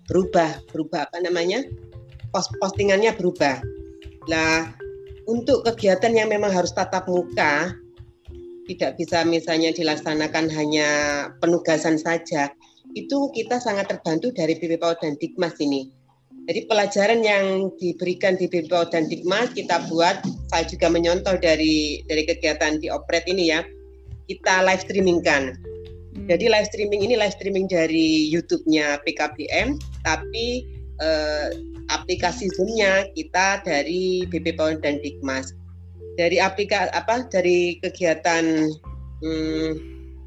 berubah, berubah apa namanya? Post postingannya berubah. Nah, untuk kegiatan yang memang harus tatap muka tidak bisa misalnya dilaksanakan hanya penugasan saja. Itu kita sangat terbantu dari BPPAU dan Dikmas ini. Jadi pelajaran yang diberikan di BPPAU dan Dikmas kita buat, saya juga menyontoh dari dari kegiatan di Opret ini ya kita live streamingkan. Hmm. Jadi live streaming ini live streaming dari YouTube-nya PKBM, tapi eh, aplikasi Zoom-nya kita dari BP PAUD dan Dikmas. Dari aplikasi apa dari kegiatan hmm,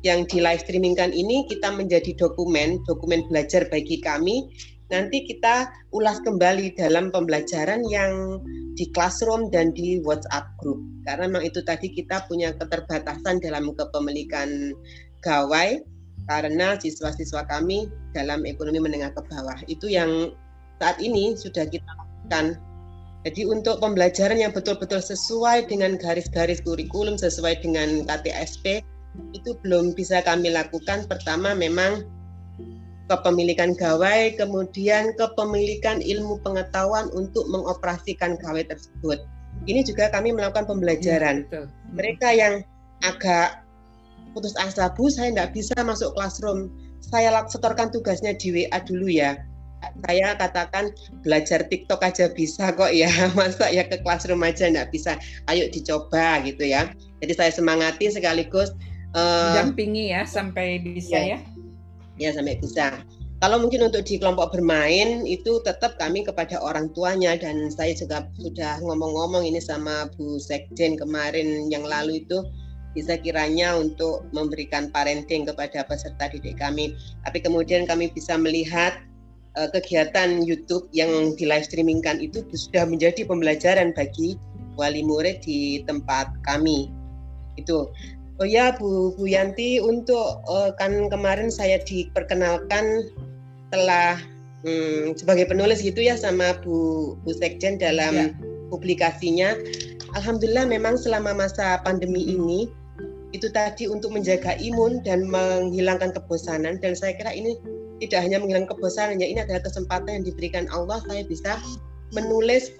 yang di live streamingkan ini kita menjadi dokumen dokumen belajar bagi kami nanti kita ulas kembali dalam pembelajaran yang di classroom dan di WhatsApp group. Karena memang itu tadi kita punya keterbatasan dalam kepemilikan gawai karena siswa-siswa kami dalam ekonomi menengah ke bawah. Itu yang saat ini sudah kita lakukan. Jadi untuk pembelajaran yang betul-betul sesuai dengan garis-garis kurikulum, sesuai dengan KTSP, itu belum bisa kami lakukan. Pertama memang kepemilikan gawai, kemudian kepemilikan ilmu pengetahuan untuk mengoperasikan gawai tersebut. Ini juga kami melakukan pembelajaran. Ya, Mereka yang agak putus asa, Bu, saya tidak bisa masuk classroom. Saya setorkan tugasnya di WA dulu ya. Saya katakan belajar TikTok aja bisa kok ya, [LAUGHS] masa ya ke classroom aja tidak bisa. Ayo dicoba gitu ya. Jadi saya semangati sekaligus uh, dampingi ya sampai bisa ya. ya ya sampai bisa. Kalau mungkin untuk di kelompok bermain itu tetap kami kepada orang tuanya dan saya juga sudah ngomong-ngomong ini sama Bu Sekjen kemarin yang lalu itu bisa kiranya untuk memberikan parenting kepada peserta didik kami. Tapi kemudian kami bisa melihat uh, kegiatan YouTube yang di live streamingkan itu sudah menjadi pembelajaran bagi wali murid di tempat kami. Itu Oh ya Bu, Bu Yanti untuk uh, kan kemarin saya diperkenalkan telah hmm, sebagai penulis gitu ya sama Bu Bu Sekjen dalam ya. publikasinya. Alhamdulillah memang selama masa pandemi ini itu tadi untuk menjaga imun dan menghilangkan kebosanan dan saya kira ini tidak hanya menghilangkan kebosanan ya ini adalah kesempatan yang diberikan Allah saya bisa menulis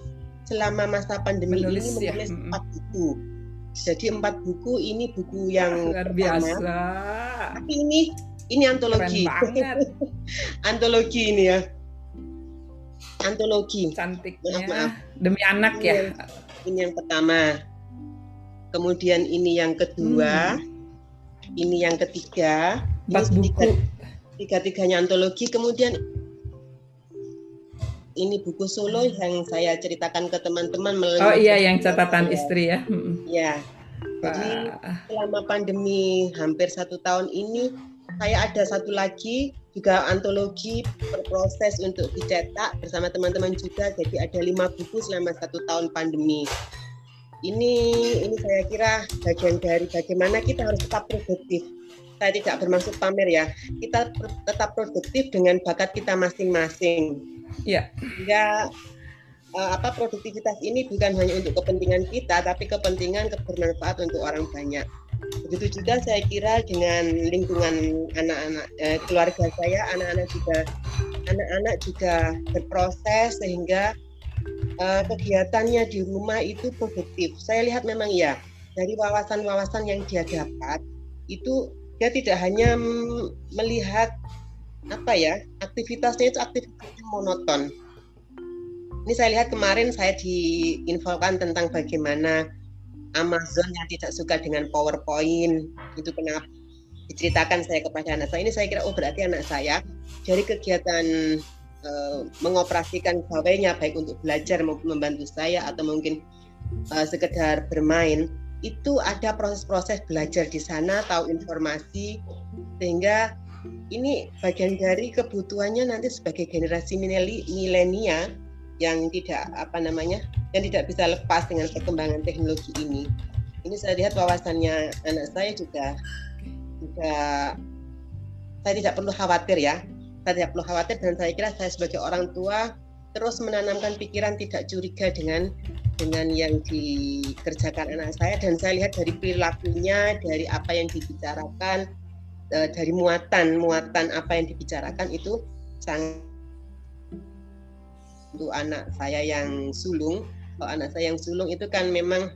selama masa pandemi menulis, ini menulis ya. empat buku jadi empat buku ini buku yang luar biasa. Tapi ini ini antologi. [LAUGHS] antologi ini ya. Antologi. Cantiknya. Maaf, maaf. Demi anak ini ya. Yang, ini yang pertama. Kemudian ini yang kedua. Hmm. Ini yang ketiga. Empat buku. Tiga-tiganya antologi. Kemudian ini buku solo yang saya ceritakan ke teman-teman melalui Oh iya yang catatan ya. istri ya. Ya. Jadi selama pandemi hampir satu tahun ini saya ada satu lagi juga antologi berproses untuk dicetak bersama teman-teman juga. Jadi ada lima buku selama satu tahun pandemi. Ini ini saya kira bagian dari bagaimana kita harus tetap produktif. Saya tidak bermaksud pamer ya. Kita tetap produktif dengan bakat kita masing-masing Ya. Uh, apa produktivitas ini bukan hanya untuk kepentingan kita, tapi kepentingan kebermanfaat untuk orang banyak. Begitu juga saya kira dengan lingkungan anak-anak eh, keluarga saya, anak-anak juga anak-anak juga berproses sehingga uh, kegiatannya di rumah itu produktif. Saya lihat memang ya dari wawasan-wawasan yang dia dapat itu dia tidak hanya melihat apa ya? Aktivitasnya itu aktivitas yang monoton. Ini saya lihat kemarin saya diinfokan tentang bagaimana Amazon yang tidak suka dengan PowerPoint. Itu kenapa? Diceritakan saya kepada anak saya. Ini saya kira oh berarti anak saya dari kegiatan uh, mengoperasikan gawainya baik untuk belajar maupun membantu saya atau mungkin uh, sekedar bermain itu ada proses-proses belajar di sana tahu informasi sehingga ini bagian dari kebutuhannya nanti sebagai generasi milenial yang tidak apa namanya yang tidak bisa lepas dengan perkembangan teknologi ini. Ini saya lihat wawasannya anak saya juga juga saya tidak perlu khawatir ya. Saya tidak perlu khawatir dan saya kira saya sebagai orang tua terus menanamkan pikiran tidak curiga dengan dengan yang dikerjakan anak saya dan saya lihat dari perilakunya, dari apa yang dibicarakan, eh, dari muatan muatan apa yang dibicarakan itu sangat untuk anak saya yang sulung. Kalau anak saya yang sulung itu kan memang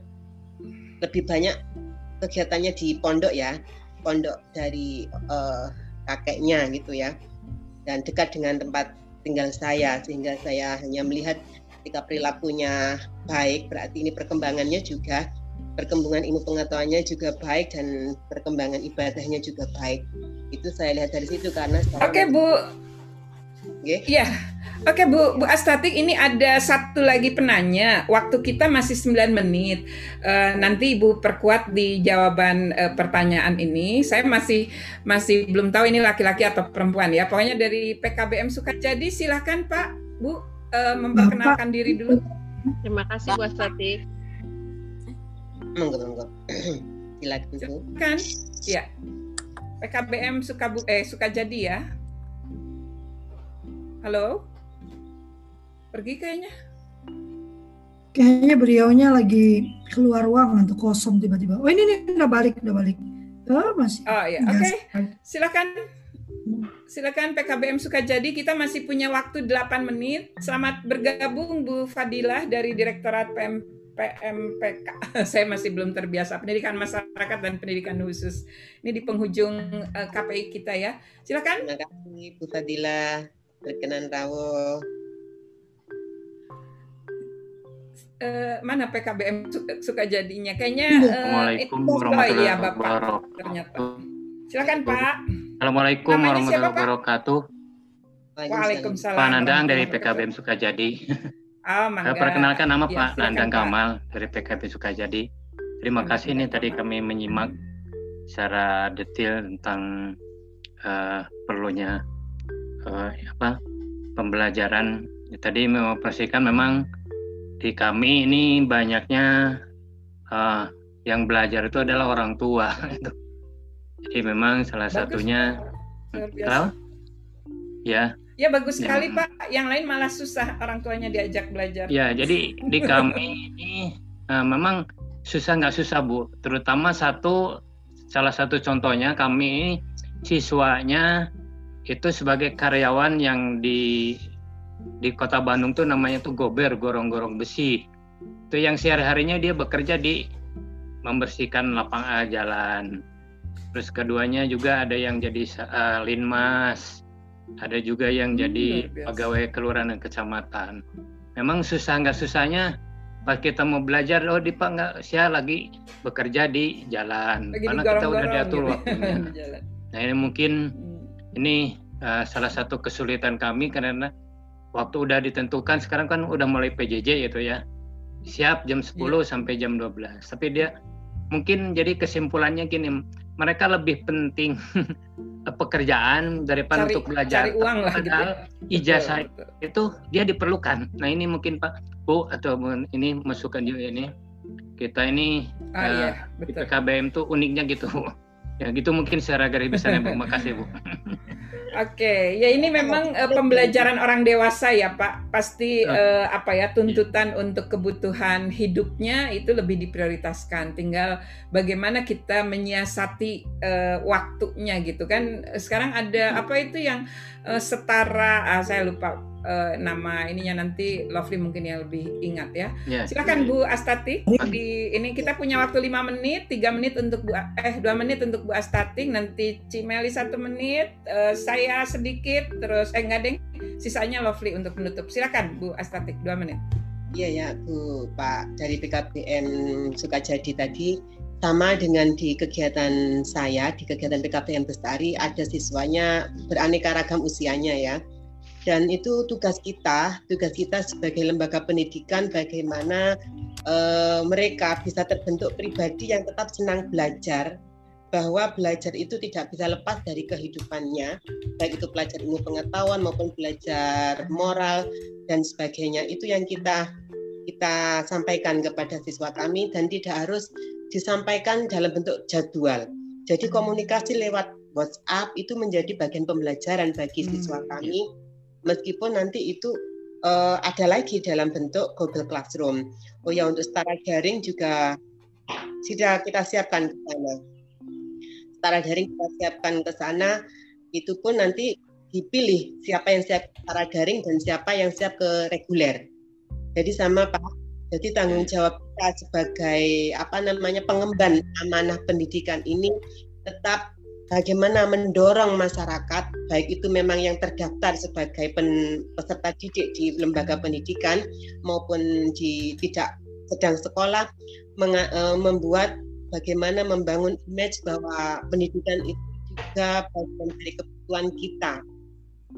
lebih banyak kegiatannya di pondok ya, pondok dari uh, kakeknya gitu ya, dan dekat dengan tempat tinggal saya sehingga saya hanya melihat ketika perilakunya baik berarti ini perkembangannya juga perkembangan ilmu pengetahuannya juga baik dan perkembangan ibadahnya juga baik itu saya lihat dari situ karena oke okay, bu okay. ya Oke Bu, Bu Astatik ini ada satu lagi penanya. Waktu kita masih 9 menit. Uh, nanti Ibu perkuat di jawaban uh, pertanyaan ini. Saya masih masih belum tahu ini laki-laki atau perempuan ya. Pokoknya dari PKBM suka. Jadi silahkan Pak, Bu uh, memperkenalkan Bapak. diri dulu. Terima kasih Bu Astatik. Monggo, monggo. Silakan Bu. Kan? Ya. PKBM suka Bu eh suka jadi ya. Halo? Pergi kayaknya. Kayaknya beliaunya lagi keluar ruangan tuh kosong tiba-tiba. Oh ini nih udah balik, udah balik. Oh masih. Oh ya, oke. Okay. Silakan. Silakan PKBM Sukajadi, kita masih punya waktu 8 menit. Selamat bergabung Bu Fadilah dari Direktorat PM, PMPK. [LAUGHS] Saya masih belum terbiasa pendidikan masyarakat dan pendidikan khusus. Ini di penghujung uh, eh, KPI kita ya. Silakan. Terima kasih Bu Fadilah. Berkenan rawuh. uh, mana PKBM suka, suka jadinya? Kayaknya uh, Assalamualaikum warahmatullahi ya, wabarakatuh. Ternyata. Silakan Pak. Assalamualaikum warahmatullahi wabarakatuh. Waalaikumsalam. Pak Nandang dari PKBM Sukajadi. [LAUGHS] Oh, mangga. Perkenalkan nama ya, Pak Nandang. Kamal dari PKB Sukajadi. Terima kasih ini tadi kami menyimak secara detail tentang uh, perlunya uh, apa pembelajaran. Tadi mengoperasikan memang di kami ini banyaknya uh, yang belajar itu adalah orang tua [LAUGHS] Jadi memang salah bagus, satunya? Ya. Ya bagus ya. sekali Pak. Yang lain malah susah orang tuanya diajak belajar. Ya jadi di kami ini uh, memang susah nggak susah Bu. Terutama satu salah satu contohnya kami siswanya itu sebagai karyawan yang di di kota Bandung tuh namanya tuh gober gorong-gorong besi itu yang sehari-harinya dia bekerja di membersihkan lapangan jalan terus keduanya juga ada yang jadi uh, linmas ada juga yang hmm, jadi pegawai kelurahan dan kecamatan. Memang susah nggak susahnya. Pas kita mau belajar oh di pak nggak saya lagi bekerja di jalan. Lagi karena kita udah diatur gitu. waktunya. [LAUGHS] nah ini mungkin hmm. ini uh, salah satu kesulitan kami karena waktu udah ditentukan sekarang kan udah mulai PJJ gitu ya. Siap jam 10 yeah. sampai jam 12 tapi dia mungkin jadi kesimpulannya gini mereka lebih penting [LAUGHS] pekerjaan daripada cari, untuk belajar cari uang lah gitu ya. ijazah betul, betul. itu dia diperlukan. Nah ini mungkin Pak Bu atau ini masukan juga ini. Kita ini ah, uh, iya, di PKBM tuh uniknya gitu ya gitu mungkin secara garis besarnya Bu. Makasih Bu [LAUGHS] Oke, ya ini memang uh, pembelajaran orang dewasa ya Pak. Pasti uh, apa ya tuntutan untuk kebutuhan hidupnya itu lebih diprioritaskan. Tinggal bagaimana kita menyiasati uh, waktunya gitu kan. Sekarang ada apa itu yang uh, setara? Ah, saya lupa uh, nama ininya nanti Lovely mungkin yang lebih ingat ya. Yeah. Silakan Bu Astati. Di ini kita punya waktu lima menit, tiga menit untuk Bu eh dua menit untuk Bu Astati, nanti Cimeli satu menit, uh, saya sedikit, terus eh enggak deng, sisanya Lovely untuk menutup. Silakan Bu Astati dua menit. Iya ya Bu Pak dari PKBM Sukajadi tadi sama dengan di kegiatan saya di kegiatan PKBM Bestari ada siswanya beraneka ragam usianya ya dan itu tugas kita tugas kita sebagai lembaga pendidikan bagaimana uh, mereka bisa terbentuk pribadi yang tetap senang belajar bahwa belajar itu tidak bisa lepas dari kehidupannya, baik itu belajar ilmu pengetahuan maupun belajar moral dan sebagainya. Itu yang kita kita sampaikan kepada siswa kami dan tidak harus disampaikan dalam bentuk jadwal. Jadi komunikasi lewat WhatsApp itu menjadi bagian pembelajaran bagi hmm, siswa kami, meskipun nanti itu uh, ada lagi dalam bentuk Google Classroom. Oh ya untuk setara daring juga sudah kita siapkan ke sana setara daring kita siapkan ke sana itu pun nanti dipilih siapa yang siap setara daring dan siapa yang siap ke reguler. Jadi sama Pak. Jadi tanggung jawab kita sebagai apa namanya pengemban amanah pendidikan ini tetap bagaimana mendorong masyarakat baik itu memang yang terdaftar sebagai pen, peserta didik di lembaga pendidikan maupun di tidak sedang sekolah menga, e, membuat bagaimana membangun image bahwa pendidikan itu juga bagian dari kebutuhan kita.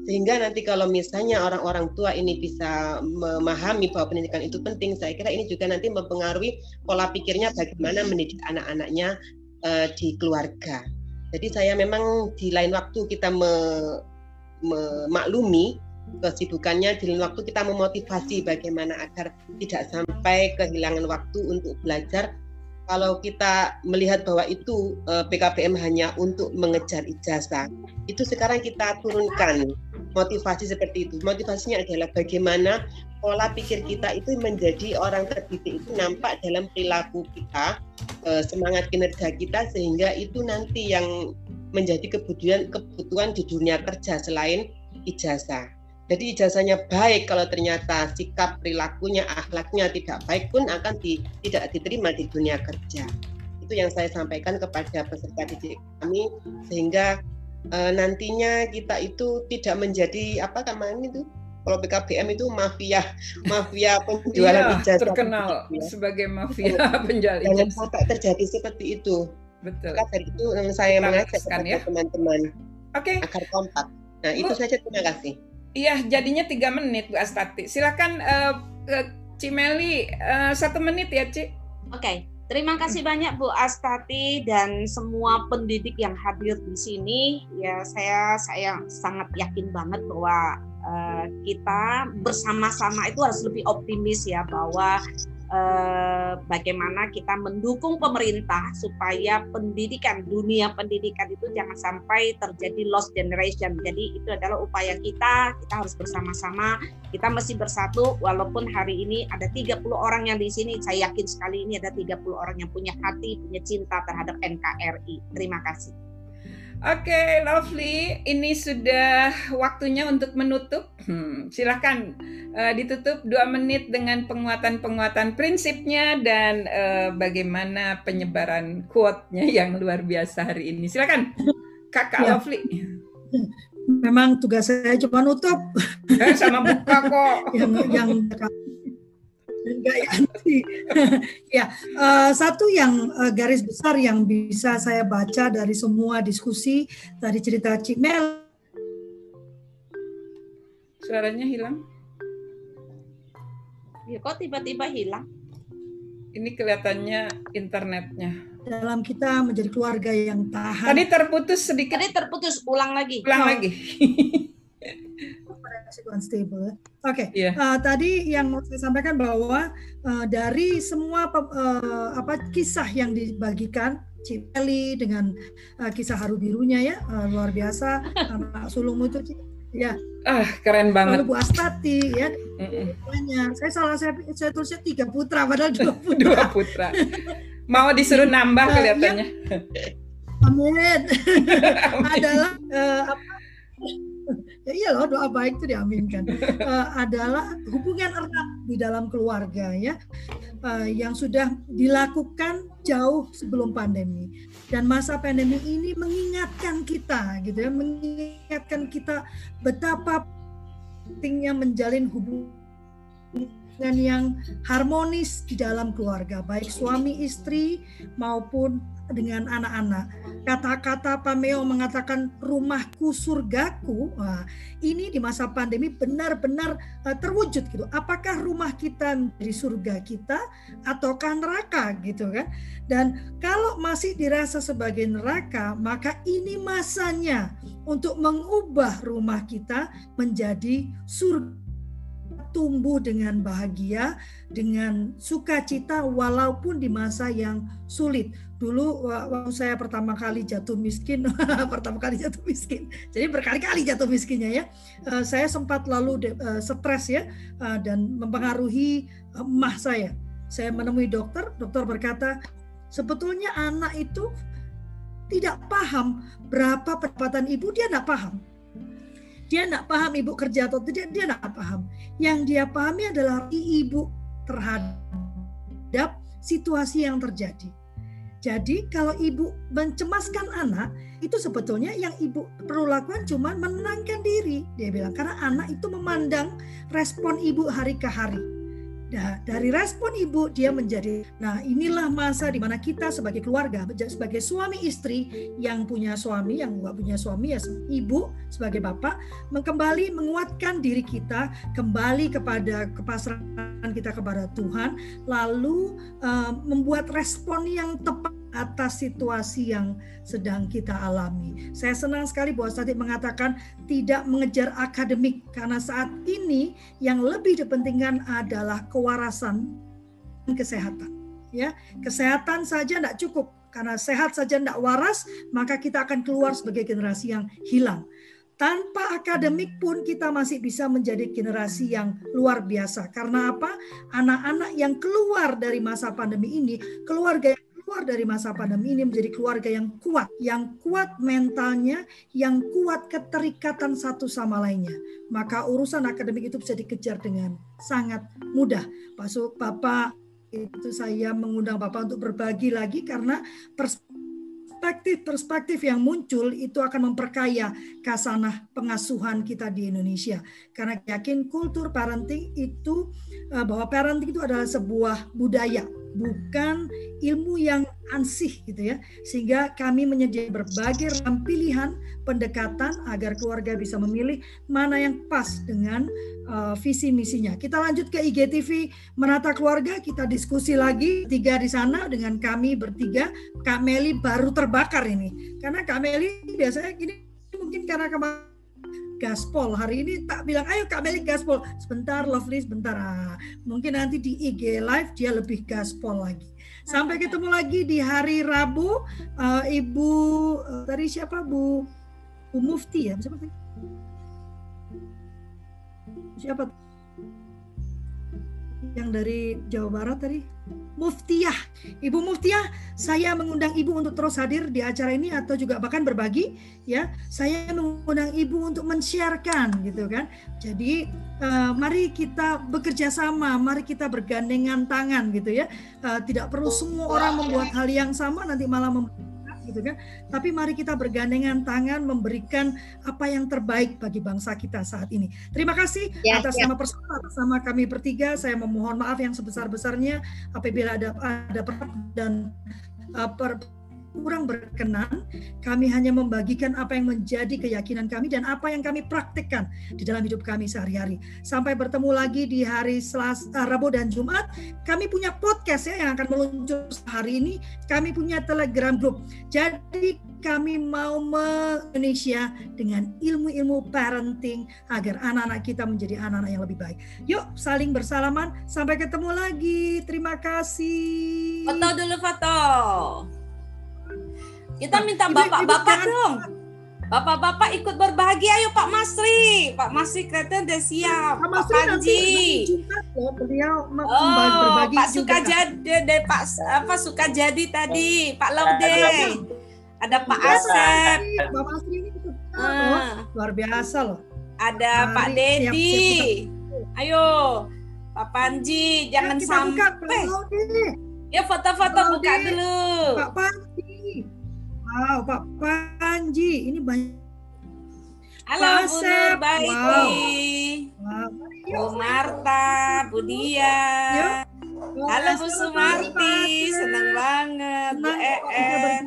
Sehingga nanti kalau misalnya orang-orang tua ini bisa memahami bahwa pendidikan itu penting, saya kira ini juga nanti mempengaruhi pola pikirnya bagaimana mendidik anak-anaknya uh, di keluarga. Jadi saya memang di lain waktu kita me, memaklumi kesibukannya di lain waktu kita memotivasi bagaimana agar tidak sampai kehilangan waktu untuk belajar kalau kita melihat bahwa itu eh, PKBM hanya untuk mengejar ijazah, itu sekarang kita turunkan motivasi seperti itu. Motivasinya adalah bagaimana pola pikir kita itu menjadi orang terdidik itu nampak dalam perilaku kita, uh, semangat kinerja kita sehingga itu nanti yang menjadi kebutuhan kebutuhan di dunia kerja selain ijazah. Jadi ijazahnya baik kalau ternyata sikap perilakunya, akhlaknya tidak baik pun akan di, tidak diterima di dunia kerja. Itu yang saya sampaikan kepada peserta didik kami sehingga e, nantinya kita itu tidak menjadi apa namanya itu kalau PKBM itu mafia [LAUGHS] mafia penjualan iya, ijazah terkenal ya. sebagai mafia [LAUGHS] penjual ijazah. Jangan sampai terjadi seperti itu. Betul. Maka dari itu yang saya mengajak kepada ya? teman-teman okay. agar kompak. Nah, itu saja terima kasih. Iya, jadinya tiga menit Bu Astati. Silakan uh, uh, Cimeli uh, satu menit ya, Ci. Oke, okay. terima kasih banyak Bu Astati dan semua pendidik yang hadir di sini. Ya, saya saya sangat yakin banget bahwa uh, kita bersama-sama itu harus lebih optimis ya bahwa eh, bagaimana kita mendukung pemerintah supaya pendidikan dunia pendidikan itu jangan sampai terjadi lost generation. Jadi itu adalah upaya kita, kita harus bersama-sama, kita mesti bersatu walaupun hari ini ada 30 orang yang di sini, saya yakin sekali ini ada 30 orang yang punya hati, punya cinta terhadap NKRI. Terima kasih. Oke, okay, lovely. Ini sudah waktunya untuk menutup. Hmm, silahkan uh, ditutup dua menit dengan penguatan-penguatan prinsipnya dan uh, bagaimana penyebaran quote-nya yang luar biasa hari ini. Silakan, Kakak ya. Lovely. Memang tugas saya cuma nutup. Eh, sama buka kok. [LAUGHS] yang yang enggak ya. [LAUGHS] Ya uh, satu yang uh, garis besar yang bisa saya baca dari semua diskusi dari cerita Cik Mel. Suaranya hilang? Ya kok tiba-tiba hilang? Ini kelihatannya internetnya. Dalam kita menjadi keluarga yang tahan. Tadi terputus sedikit. Tadi terputus ulang lagi. Ulang oh. lagi [LAUGHS] unstable. Oke, okay. Iya. yeah. uh, tadi yang mau saya sampaikan bahwa uh, dari semua uh, apa kisah yang dibagikan Cipeli dengan uh, kisah haru birunya ya uh, luar biasa anak sulung itu ya. Ah keren banget. Lalu Bu Astati ya. Banyak. Saya salah saya, saya tulisnya tiga putra padahal dua [LAUGHS] putra dua putra. mau disuruh nambah uh, kelihatannya? ya, [LAUGHS] amin. Adalah uh, apa ya iya loh doa baik itu diaminkan. Uh, [LAUGHS] adalah hubungan erat di dalam keluarga ya uh, yang sudah dilakukan jauh sebelum pandemi. Dan masa pandemi ini mengingatkan kita gitu ya mengingatkan kita betapa pentingnya menjalin hubungan hubungan yang harmonis di dalam keluarga, baik suami istri maupun dengan anak-anak. Kata-kata Pameo mengatakan rumahku surgaku, wah, ini di masa pandemi benar-benar uh, terwujud gitu. Apakah rumah kita di surga kita ataukah neraka gitu kan? Dan kalau masih dirasa sebagai neraka, maka ini masanya untuk mengubah rumah kita menjadi surga tumbuh dengan bahagia, dengan sukacita walaupun di masa yang sulit. Dulu waktu saya pertama kali jatuh miskin, [LAUGHS] pertama kali jatuh miskin, jadi berkali-kali jatuh miskinnya ya. Eh, saya sempat lalu uh, stres ya uh, dan mempengaruhi emah saya. Saya menemui dokter, dokter berkata sebetulnya anak itu tidak paham berapa pendapatan ibu dia tidak paham dia tidak paham ibu kerja atau tidak, dia tidak paham. Yang dia pahami adalah ibu terhadap situasi yang terjadi. Jadi kalau ibu mencemaskan anak, itu sebetulnya yang ibu perlu lakukan cuma menenangkan diri. Dia bilang, karena anak itu memandang respon ibu hari ke hari Nah, dari respon ibu dia menjadi nah inilah masa di mana kita sebagai keluarga sebagai suami istri yang punya suami yang nggak punya suami ya ibu sebagai bapak kembali menguatkan diri kita kembali kepada kepasrahan kita kepada Tuhan lalu uh, membuat respon yang tepat atas situasi yang sedang kita alami. Saya senang sekali bahwa tadi mengatakan tidak mengejar akademik karena saat ini yang lebih dipentingkan adalah kewarasan dan kesehatan. Ya, kesehatan saja tidak cukup karena sehat saja tidak waras maka kita akan keluar sebagai generasi yang hilang. Tanpa akademik pun kita masih bisa menjadi generasi yang luar biasa. Karena apa? Anak-anak yang keluar dari masa pandemi ini, keluarga yang keluar dari masa pandemi ini menjadi keluarga yang kuat, yang kuat mentalnya, yang kuat keterikatan satu sama lainnya. Maka urusan akademik itu bisa dikejar dengan sangat mudah. Pak Bapak itu saya mengundang Bapak untuk berbagi lagi karena perspektif-perspektif yang muncul itu akan memperkaya kasanah pengasuhan kita di Indonesia. Karena yakin kultur parenting itu eh, bahwa parenting itu adalah sebuah budaya bukan ilmu yang ansih gitu ya. Sehingga kami menyediakan berbagai pilihan pendekatan agar keluarga bisa memilih mana yang pas dengan uh, visi misinya. Kita lanjut ke IGTV Menata Keluarga, kita diskusi lagi tiga di sana dengan kami bertiga. Kak Meli baru terbakar ini. Karena Kak Meli biasanya gini mungkin karena kemarin gaspol. Hari ini tak bilang, ayo Kak Meli gaspol. Sebentar, Lovely, sebentar. Ah, mungkin nanti di IG Live dia lebih gaspol lagi. Sampai ketemu lagi di hari Rabu. Uh, Ibu, uh, tadi siapa Bu? Bu Mufti ya? Siapa? Siapa? Yang dari Jawa Barat tadi? Muftiah. Ibu Muftiah, saya mengundang Ibu untuk terus hadir di acara ini atau juga bahkan berbagi ya. Saya mengundang Ibu untuk men-sharekan gitu kan. Jadi uh, mari kita bekerja sama, mari kita bergandengan tangan gitu ya. Uh, tidak perlu semua orang membuat hal yang sama nanti malah gitu kan. Tapi mari kita bergandengan tangan memberikan apa yang terbaik bagi bangsa kita saat ini. Terima kasih ya, atas ya. nama personal atas nama kami bertiga. Saya memohon maaf yang sebesar-besarnya apabila ada ada dan uh, per, kurang berkenan, kami hanya membagikan apa yang menjadi keyakinan kami dan apa yang kami praktikkan di dalam hidup kami sehari-hari. Sampai bertemu lagi di hari Selasa, uh, Rabu dan Jumat, kami punya podcast ya yang akan meluncur hari ini. Kami punya Telegram group. Jadi kami mau Indonesia dengan ilmu-ilmu parenting agar anak-anak kita menjadi anak-anak yang lebih baik. Yuk saling bersalaman. Sampai ketemu lagi. Terima kasih. Foto dulu foto. Kita minta bapak-bapak dong. Bapak-bapak ikut berbagi ayo Pak Masri. Pak Masri kelihatan udah siap. Pak, Masri Pak Panji. Ya, beliau oh, berbagi Pak suka jadi deh Pak apa suka jadi tadi Pak Laude. Ada Pak Asep. Pak Masri ini uh. luar biasa loh. Ada Mari, Pak Dedi. Ayo Pak Panji jangan sampai. Ya foto-foto buka dulu. Pak Panji. Wow, Pak Panji, ini banyak. Halo Bu Nur Baiti. Wow. Bu Marta, Budia. Halo Bu Sumarti, senang banget. Bu EN.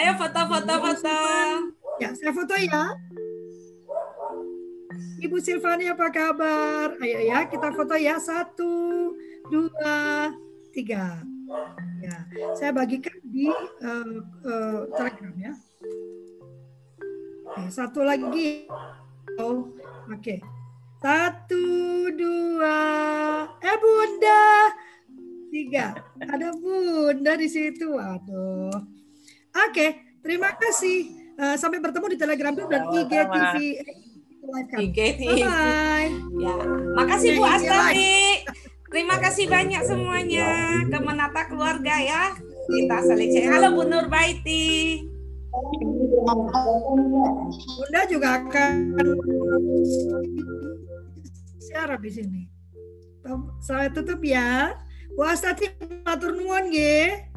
Ayo foto-foto foto. Ya, saya foto ya. Ibu Silvani apa kabar? Ayo ya, kita foto ya. Satu, dua, tiga. Ya, saya bagikan di uh, uh, Telegram ya. Oke, satu lagi. Oh, oke. Okay. Satu, dua. Eh, Bunda. Tiga. Ada Bunda di situ. Waduh. Oke, okay, terima kasih. Uh, sampai bertemu di Telegram dan IGTV. IGTV. Bye. Ya, makasih Bu Astati. Terima kasih banyak semuanya ke menata keluarga ya. Kita saling cek. Halo Bu Nurbaiti. Bunda juga akan siaran di sini. Saya tutup ya. Bu Astati matur nuwun nggih.